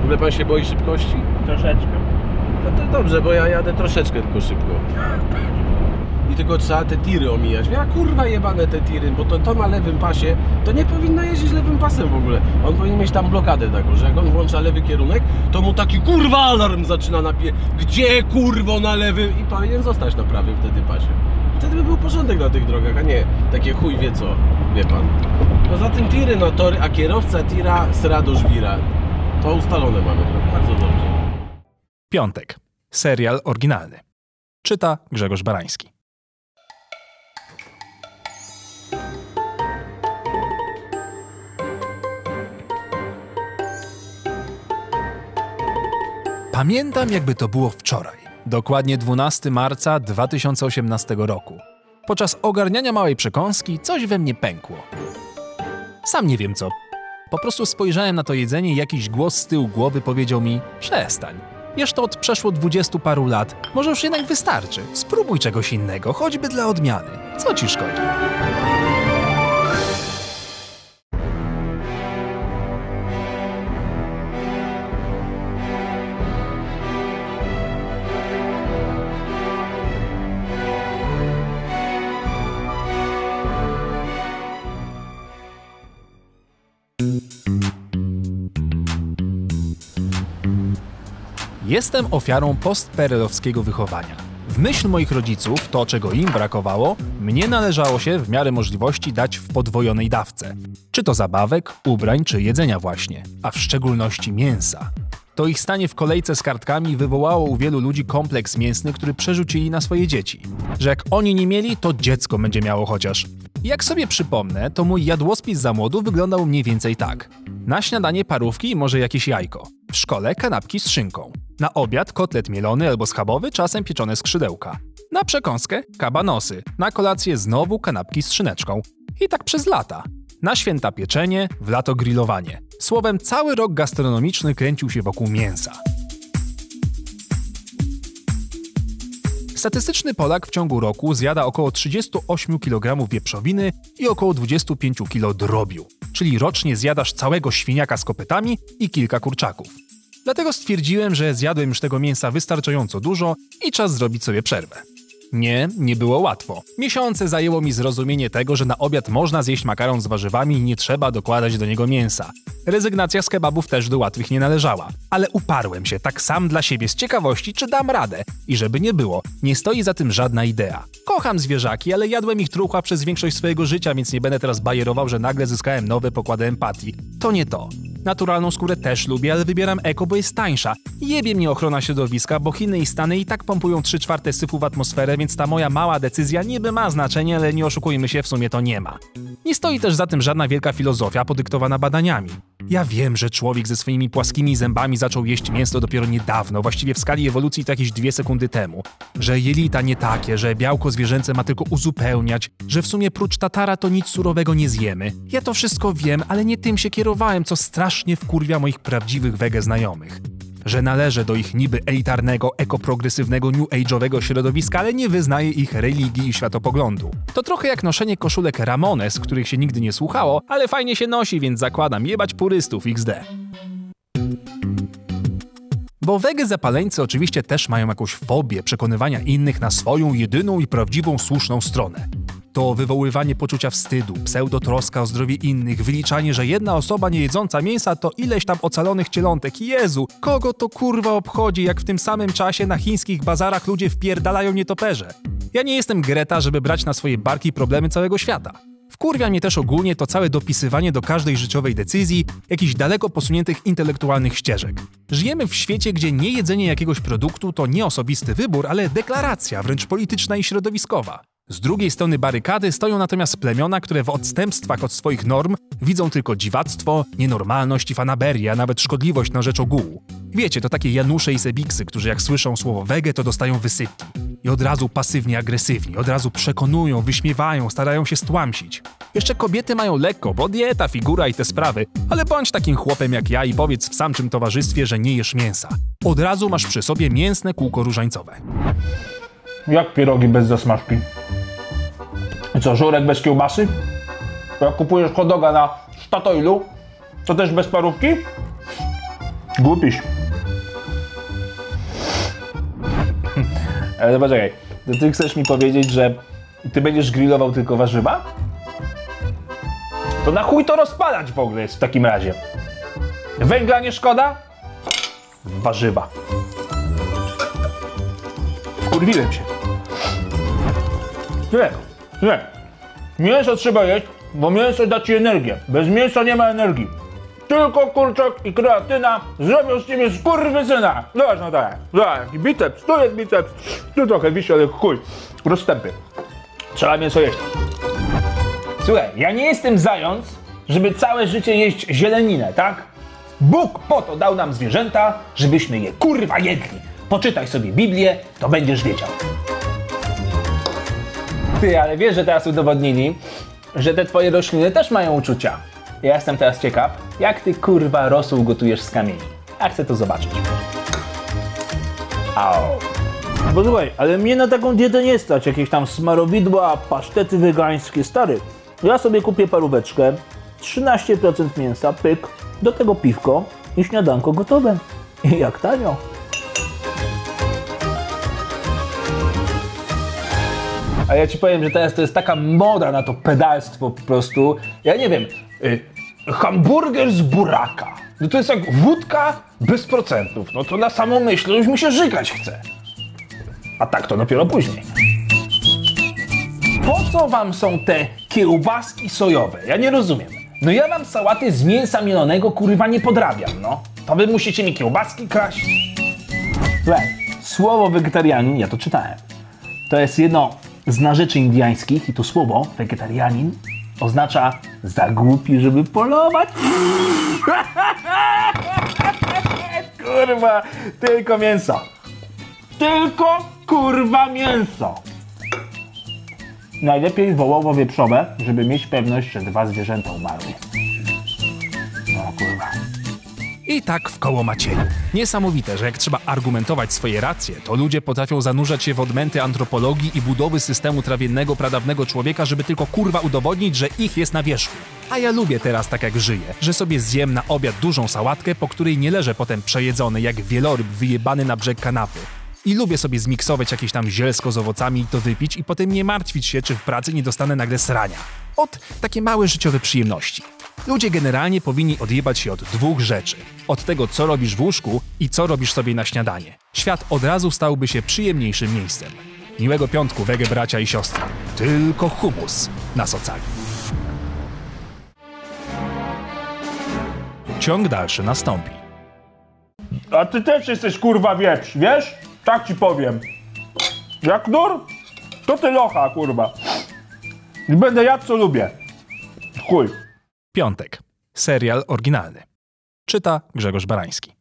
W ogóle pan się boi szybkości? Troszeczkę. No to dobrze, bo ja jadę troszeczkę tylko szybko. I tylko trzeba te tiry omijać. Ja kurwa jebane te tiry, bo to, to ma lewym pasie, to nie powinno jeździć lewym pasem w ogóle. On powinien mieć tam blokadę taką, że jak on włącza lewy kierunek, to mu taki kurwa alarm zaczyna napie... Gdzie kurwo na lewym? I powinien zostać na prawym wtedy pasie. Wtedy by był porządek na tych drogach, a nie takie chuj wie co, wie pan. Poza tym tiry na tory, a kierowca tira sra do żwira. To ustalone mamy, bardzo dobrze. Piątek. Serial oryginalny. Czyta Grzegorz Barański. Pamiętam, jakby to było wczoraj. Dokładnie 12 marca 2018 roku. Podczas ogarniania małej przekąski coś we mnie pękło. Sam nie wiem co. Po prostu spojrzałem na to jedzenie i jakiś głos z tyłu głowy powiedział mi: Przestań. Wiesz to od przeszło dwudziestu paru lat. Może już jednak wystarczy. Spróbuj czegoś innego, choćby dla odmiany. Co ci szkodzi? Jestem ofiarą postperelowskiego wychowania. W myśl moich rodziców, to czego im brakowało, mnie należało się w miarę możliwości dać w podwojonej dawce. Czy to zabawek, ubrań, czy jedzenia właśnie, a w szczególności mięsa. To ich stanie w kolejce z kartkami wywołało u wielu ludzi kompleks mięsny, który przerzucili na swoje dzieci. Że jak oni nie mieli, to dziecko będzie miało chociaż. Jak sobie przypomnę, to mój jadłospis za młodu wyglądał mniej więcej tak. Na śniadanie parówki i może jakieś jajko. W szkole kanapki z szynką. Na obiad kotlet mielony albo schabowy, czasem pieczone skrzydełka. Na przekąskę kabanosy. Na kolację znowu kanapki z szyneczką. I tak przez lata. Na święta pieczenie, w lato grillowanie. Słowem, cały rok gastronomiczny kręcił się wokół mięsa. Statystyczny Polak w ciągu roku zjada około 38 kg wieprzowiny i około 25 kg drobiu, czyli rocznie zjadasz całego świniaka z kopytami i kilka kurczaków. Dlatego stwierdziłem, że zjadłem już tego mięsa wystarczająco dużo i czas zrobić sobie przerwę. Nie, nie było łatwo. Miesiące zajęło mi zrozumienie tego, że na obiad można zjeść makaron z warzywami i nie trzeba dokładać do niego mięsa. Rezygnacja z kebabów też do łatwych nie należała, ale uparłem się tak sam dla siebie z ciekawości, czy dam radę. I żeby nie było, nie stoi za tym żadna idea. Kocham zwierzaki, ale jadłem ich trucha przez większość swojego życia, więc nie będę teraz bajerował, że nagle zyskałem nowe pokłady empatii. To nie to. Naturalną skórę też lubię, ale wybieram eko, bo jest tańsza. Jebie mnie ochrona środowiska, bo Chiny i Stany i tak pompują 3 czwarte syfu w atmosferę, więc ta moja mała decyzja niby ma znaczenie, ale nie oszukujmy się, w sumie to nie ma. Nie stoi też za tym żadna wielka filozofia podyktowana badaniami. Ja wiem, że człowiek ze swoimi płaskimi zębami zaczął jeść mięso dopiero niedawno, właściwie w skali ewolucji to jakieś dwie sekundy temu. Że jelita nie takie, że białko zwierzęce ma tylko uzupełniać, że w sumie prócz tatara to nic surowego nie zjemy. Ja to wszystko wiem, ale nie tym się kierowałem, co strasznie wkurwia moich prawdziwych wege znajomych. Że należę do ich niby elitarnego, ekoprogresywnego, new age'owego środowiska, ale nie wyznaję ich religii i światopoglądu. To trochę jak noszenie koszulek Ramones, których się nigdy nie słuchało, ale fajnie się nosi, więc zakładam jebać purystów XD. Bo wege zapaleńcy oczywiście też mają jakąś fobię przekonywania innych na swoją jedyną i prawdziwą słuszną stronę. To wywoływanie poczucia wstydu, pseudotroska o zdrowie innych, wyliczanie, że jedna osoba nie jedząca mięsa to ileś tam ocalonych cielątek. Jezu, kogo to kurwa obchodzi, jak w tym samym czasie na chińskich bazarach ludzie wpierdalają nietoperze? Ja nie jestem Greta, żeby brać na swoje barki problemy całego świata. Wkurwia mnie też ogólnie to całe dopisywanie do każdej życiowej decyzji jakichś daleko posuniętych intelektualnych ścieżek. Żyjemy w świecie, gdzie nie jedzenie jakiegoś produktu to nie osobisty wybór, ale deklaracja, wręcz polityczna i środowiskowa. Z drugiej strony barykady stoją natomiast plemiona, które w odstępstwach od swoich norm widzą tylko dziwactwo, nienormalność i fanaberię, a nawet szkodliwość na rzecz ogółu. Wiecie, to takie Janusze i Sebiksy, którzy jak słyszą słowo wege, to dostają wysypki. I od razu pasywnie agresywni, od razu przekonują, wyśmiewają, starają się stłamsić. Jeszcze kobiety mają lekko, bo dieta, figura i te sprawy, ale bądź takim chłopem jak ja i powiedz w samczym towarzystwie, że nie jesz mięsa. Od razu masz przy sobie mięsne kółko różańcowe. Jak pierogi bez zasmażki? Co, żurek bez kiełbasy? Jak kupujesz hodoga na Statoilu, to też bez parówki? Głupiś. Ale poczekaj, to ty chcesz mi powiedzieć, że ty będziesz grillował tylko warzywa? To na chuj to rozpalać w ogóle jest w takim razie. Węgla nie szkoda? Warzywa. Wkurwiłem się. Nie, nie. Mięso trzeba jeść, bo mięso da ci energię. Bez mięsa nie ma energii. Tylko kurczak i kreatyna zrobią z ciebie skurwysyna. Zobacz no tak, zobacz, biceps, tu jest biceps, tu trochę wisi, ale chuj, rozstępy. Trzeba mięso jeść. Słuchaj, ja nie jestem zając, żeby całe życie jeść zieleninę, tak? Bóg po to dał nam zwierzęta, żebyśmy je kurwa jedli. Poczytaj sobie Biblię, to będziesz wiedział. Ty, ale wiesz, że teraz udowodnili, że te twoje rośliny też mają uczucia. Ja jestem teraz ciekaw, jak ty kurwa rosół gotujesz z kamieni. Ja chcę to zobaczyć. Au. Bo słuchaj, ale mnie na taką dietę nie stać. Jakieś tam smarowidła, pasztety wegańskie, stary. Ja sobie kupię paróweczkę, 13% mięsa, pyk, do tego piwko i śniadanko gotowe. I jak tanio. A ja ci powiem, że teraz to jest taka moda na to pedalstwo po prostu. Ja nie wiem, y, hamburger z buraka. No to jest jak wódka bez procentów. No to na samą myśl już mi się żygać chce. A tak to dopiero później. Po co wam są te kiełbaski sojowe? Ja nie rozumiem. No ja wam sałaty z mięsa mielonego kurwa nie podrabiam, no. To wy musicie mi kiełbaski kraść. Słowo wegetarianin, ja to czytałem. To jest jedno z narzeczy indiańskich i to słowo wegetarianin oznacza za głupi, żeby polować. kurwa, tylko mięso. Tylko kurwa mięso. Najlepiej wołowo-wieprzowe, żeby mieć pewność, że dwa zwierzęta umarły. No kurwa. I tak w koło Macieju. Niesamowite, że jak trzeba argumentować swoje racje, to ludzie potrafią zanurzać się w odmęty antropologii i budowy systemu trawiennego pradawnego człowieka, żeby tylko kurwa udowodnić, że ich jest na wierzchu. A ja lubię teraz tak jak żyję, że sobie zjem na obiad dużą sałatkę, po której nie leżę potem przejedzony jak wieloryb wyjebany na brzeg kanapy. I lubię sobie zmiksować jakieś tam zielsko z owocami i to wypić i potem nie martwić się, czy w pracy nie dostanę nagle srania. Od takie małe życiowe przyjemności. Ludzie generalnie powinni odjebać się od dwóch rzeczy. Od tego, co robisz w łóżku i co robisz sobie na śniadanie. Świat od razu stałby się przyjemniejszym miejscem. Miłego piątku, wege bracia i siostry. Tylko humus na socali. Ciąg dalszy nastąpi. A ty też jesteś kurwa wieprz, wiesz? Tak ci powiem. Jak nur? To ty locha, kurwa. I będę jadł co lubię. Chuj. Piątek. Serial oryginalny. Czyta Grzegorz Barański.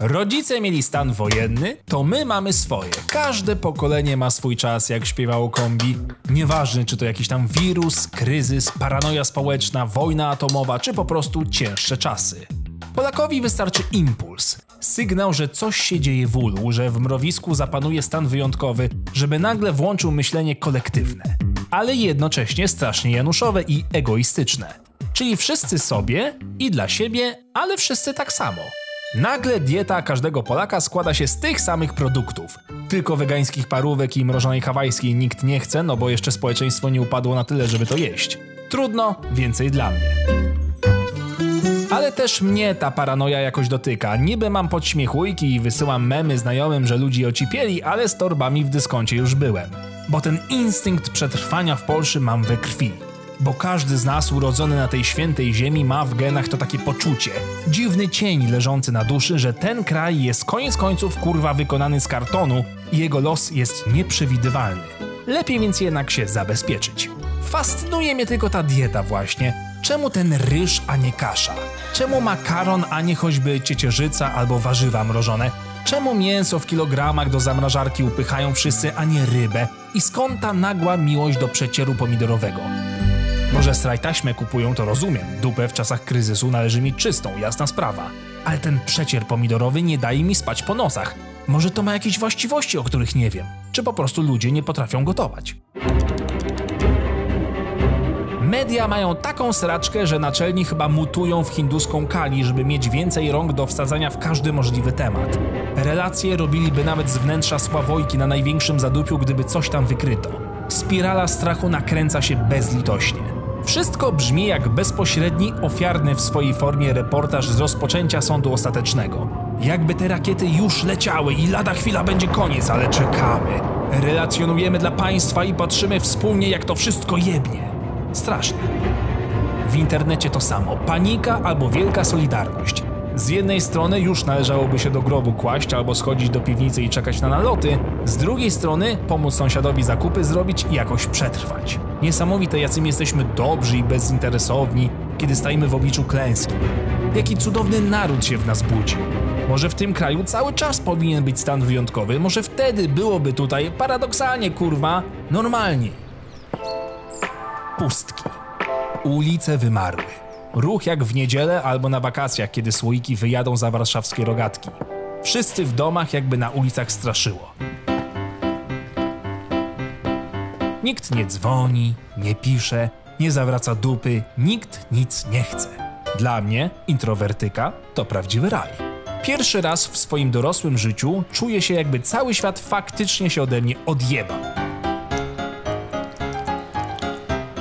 Rodzice mieli stan wojenny, to my mamy swoje. Każde pokolenie ma swój czas, jak śpiewało kombi. Nieważne, czy to jakiś tam wirus, kryzys, paranoja społeczna, wojna atomowa, czy po prostu cięższe czasy. Polakowi wystarczy impuls, sygnał, że coś się dzieje w ulu, że w mrowisku zapanuje stan wyjątkowy, żeby nagle włączył myślenie kolektywne, ale jednocześnie strasznie januszowe i egoistyczne. Czyli wszyscy sobie i dla siebie, ale wszyscy tak samo. Nagle dieta każdego Polaka składa się z tych samych produktów. Tylko wegańskich parówek i mrożonej hawajskiej nikt nie chce, no bo jeszcze społeczeństwo nie upadło na tyle, żeby to jeść. Trudno, więcej dla mnie. Ale też mnie ta paranoja jakoś dotyka. Niby mam podśmiechujki i wysyłam memy znajomym, że ludzi ocipieli, ale z torbami w dyskoncie już byłem. Bo ten instynkt przetrwania w Polsce mam we krwi. Bo każdy z nas urodzony na tej świętej ziemi ma w genach to takie poczucie. Dziwny cień leżący na duszy, że ten kraj jest koniec końców kurwa wykonany z kartonu i jego los jest nieprzewidywalny. Lepiej więc jednak się zabezpieczyć. Fascynuje mnie tylko ta dieta właśnie. Czemu ten ryż, a nie kasza? Czemu makaron, a nie choćby ciecierzyca albo warzywa mrożone? Czemu mięso w kilogramach do zamrażarki upychają wszyscy, a nie rybę? I skąd ta nagła miłość do przecieru pomidorowego? Może strajtaśmę kupują, to rozumiem. Dupę w czasach kryzysu należy mieć czystą, jasna sprawa. Ale ten przecier pomidorowy nie daje mi spać po nosach. Może to ma jakieś właściwości, o których nie wiem. Czy po prostu ludzie nie potrafią gotować. Media mają taką sraczkę, że naczelni chyba mutują w hinduską kali, żeby mieć więcej rąk do wsadzania w każdy możliwy temat. Relacje robiliby nawet z wnętrza Sławojki na największym zadupiu, gdyby coś tam wykryto. Spirala strachu nakręca się bezlitośnie. Wszystko brzmi jak bezpośredni, ofiarny w swojej formie reportaż z rozpoczęcia sądu ostatecznego. Jakby te rakiety już leciały i lada chwila będzie koniec, ale czekamy. Relacjonujemy dla państwa i patrzymy wspólnie, jak to wszystko jebnie. Straszne. W internecie to samo. Panika albo wielka solidarność. Z jednej strony już należałoby się do grobu kłaść albo schodzić do piwnicy i czekać na naloty, z drugiej strony pomóc sąsiadowi zakupy zrobić i jakoś przetrwać. Niesamowite, jacymi jesteśmy dobrzy i bezinteresowni, kiedy stajemy w obliczu klęski. Jaki cudowny naród się w nas budzi. Może w tym kraju cały czas powinien być stan wyjątkowy, może wtedy byłoby tutaj paradoksalnie, kurwa, normalnie. Pustki. Ulice wymarły. Ruch jak w niedzielę albo na wakacjach, kiedy słoiki wyjadą za warszawskie rogatki. Wszyscy w domach, jakby na ulicach straszyło. Nikt nie dzwoni, nie pisze, nie zawraca dupy, nikt nic nie chce. Dla mnie, introwertyka, to prawdziwy raj. Pierwszy raz w swoim dorosłym życiu czuję się, jakby cały świat faktycznie się ode mnie odjebał.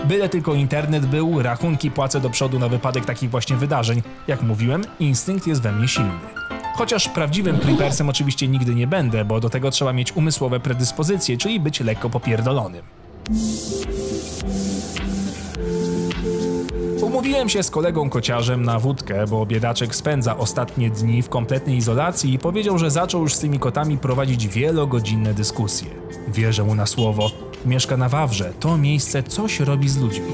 Byle tylko internet był, rachunki płacę do przodu na wypadek takich właśnie wydarzeń. Jak mówiłem, instynkt jest we mnie silny. Chociaż prawdziwym creepersem oczywiście nigdy nie będę, bo do tego trzeba mieć umysłowe predyspozycje, czyli być lekko popierdolonym. Umówiłem się z kolegą kociarzem na wódkę, bo biedaczek spędza ostatnie dni w kompletnej izolacji i powiedział, że zaczął już z tymi kotami prowadzić wielogodzinne dyskusje. Wierzę mu na słowo. Mieszka na Wawrze. To miejsce coś robi z ludźmi.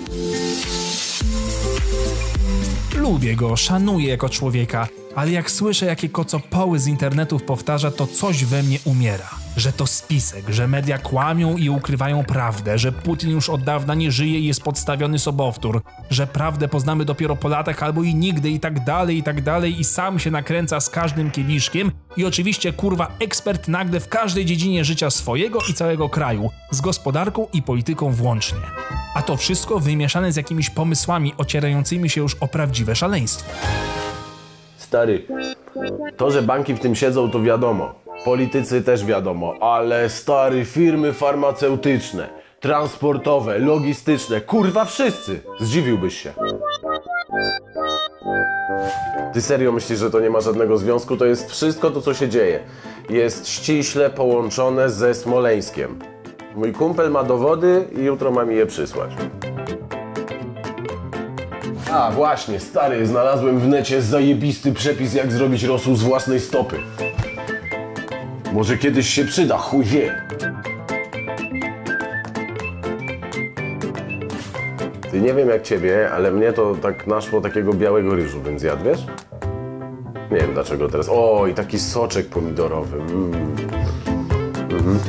Lubię go, szanuję jako człowieka, ale jak słyszę, jakie kocopoły z internetów powtarza, to coś we mnie umiera. Że to spisek, że media kłamią i ukrywają prawdę, że Putin już od dawna nie żyje i jest podstawiony sobowtór, że prawdę poznamy dopiero po latach albo i nigdy i tak dalej, i tak dalej i sam się nakręca z każdym kieliszkiem i oczywiście kurwa ekspert nagle w każdej dziedzinie życia swojego i całego kraju, z gospodarką i polityką włącznie. A to wszystko wymieszane z jakimiś pomysłami ocierającymi się już o prawdziwe szaleństwo. Stary, to, że banki w tym siedzą, to wiadomo. Politycy też wiadomo, ale stary, firmy farmaceutyczne, transportowe, logistyczne, kurwa wszyscy. Zdziwiłbyś się. Ty serio myślisz, że to nie ma żadnego związku? To jest wszystko to, co się dzieje. Jest ściśle połączone ze Smoleńskiem. Mój kumpel ma dowody i jutro ma mi je przysłać. A właśnie, stary, znalazłem w necie zajebisty przepis, jak zrobić rosół z własnej stopy. Może kiedyś się przyda, chuj wie. Ty nie wiem jak ciebie, ale mnie to tak naszło takiego białego ryżu, więc jadwiesz? Nie wiem dlaczego teraz. O, i taki soczek pomidorowy. Mm. Mhm.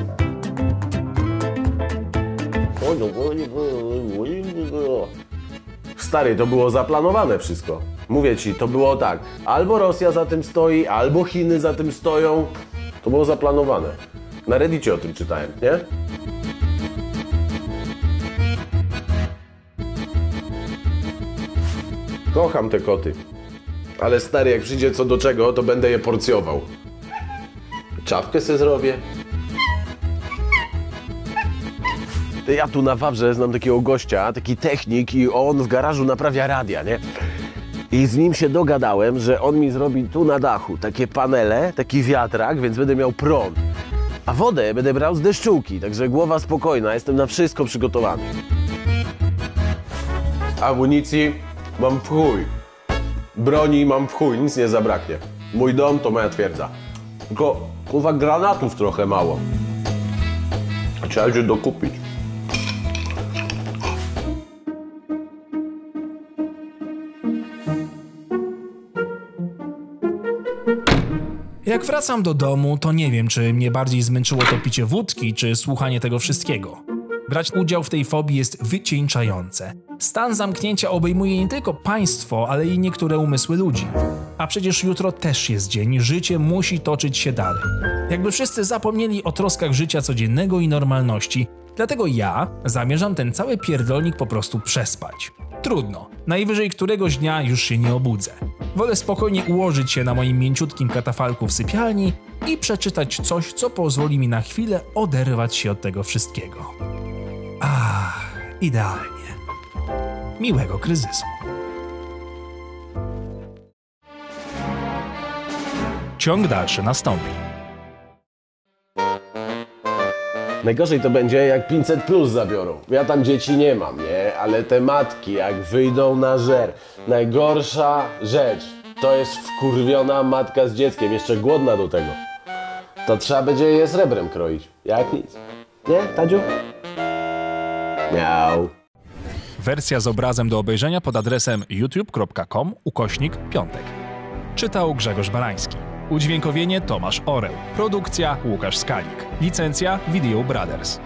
Stary, to było zaplanowane wszystko. Mówię ci, to było tak. Albo Rosja za tym stoi, albo Chiny za tym stoją. To było zaplanowane. Na Reddicie o tym czytałem, nie? Kocham te koty. Ale stary, jak przyjdzie co do czego, to będę je porcjował. Czapkę se zrobię. Ja tu na Wawrze znam takiego gościa, taki technik i on w garażu naprawia radia, nie? I z nim się dogadałem, że on mi zrobi tu na dachu takie panele, taki wiatrak, więc będę miał prąd. A wodę będę brał z deszczułki, także głowa spokojna, jestem na wszystko przygotowany. Amunicji mam w chuj. Broni mam w chuj, nic nie zabraknie. Mój dom to moja twierdza. Tylko, kurwa, granatów trochę mało. Trzeba się dokupić. Jak wracam do domu, to nie wiem, czy mnie bardziej zmęczyło to picie wódki, czy słuchanie tego wszystkiego. Brać udział w tej fobii jest wycieńczające. Stan zamknięcia obejmuje nie tylko państwo, ale i niektóre umysły ludzi. A przecież jutro też jest dzień, życie musi toczyć się dalej. Jakby wszyscy zapomnieli o troskach życia codziennego i normalności, dlatego ja zamierzam ten cały pierdolnik po prostu przespać. Trudno, najwyżej któregoś dnia już się nie obudzę. Wolę spokojnie ułożyć się na moim mięciutkim katafalku w sypialni i przeczytać coś, co pozwoli mi na chwilę oderwać się od tego wszystkiego. Ach, idealnie. Miłego kryzysu. Ciąg dalszy nastąpi. Najgorzej to będzie, jak 500 plus zabiorą. Ja tam dzieci nie mam, nie? Ale te matki, jak wyjdą na żer. Najgorsza rzecz to jest wkurwiona matka z dzieckiem, jeszcze głodna do tego. To trzeba będzie je srebrem kroić. Jak nic. Nie, Tadziu? Miał. Wersja z obrazem do obejrzenia pod adresem youtube.com ukośnik piątek. Czytał Grzegorz Barański. Udźwiękowienie Tomasz Oreł. Produkcja Łukasz Skalik. Licencja Video Brothers.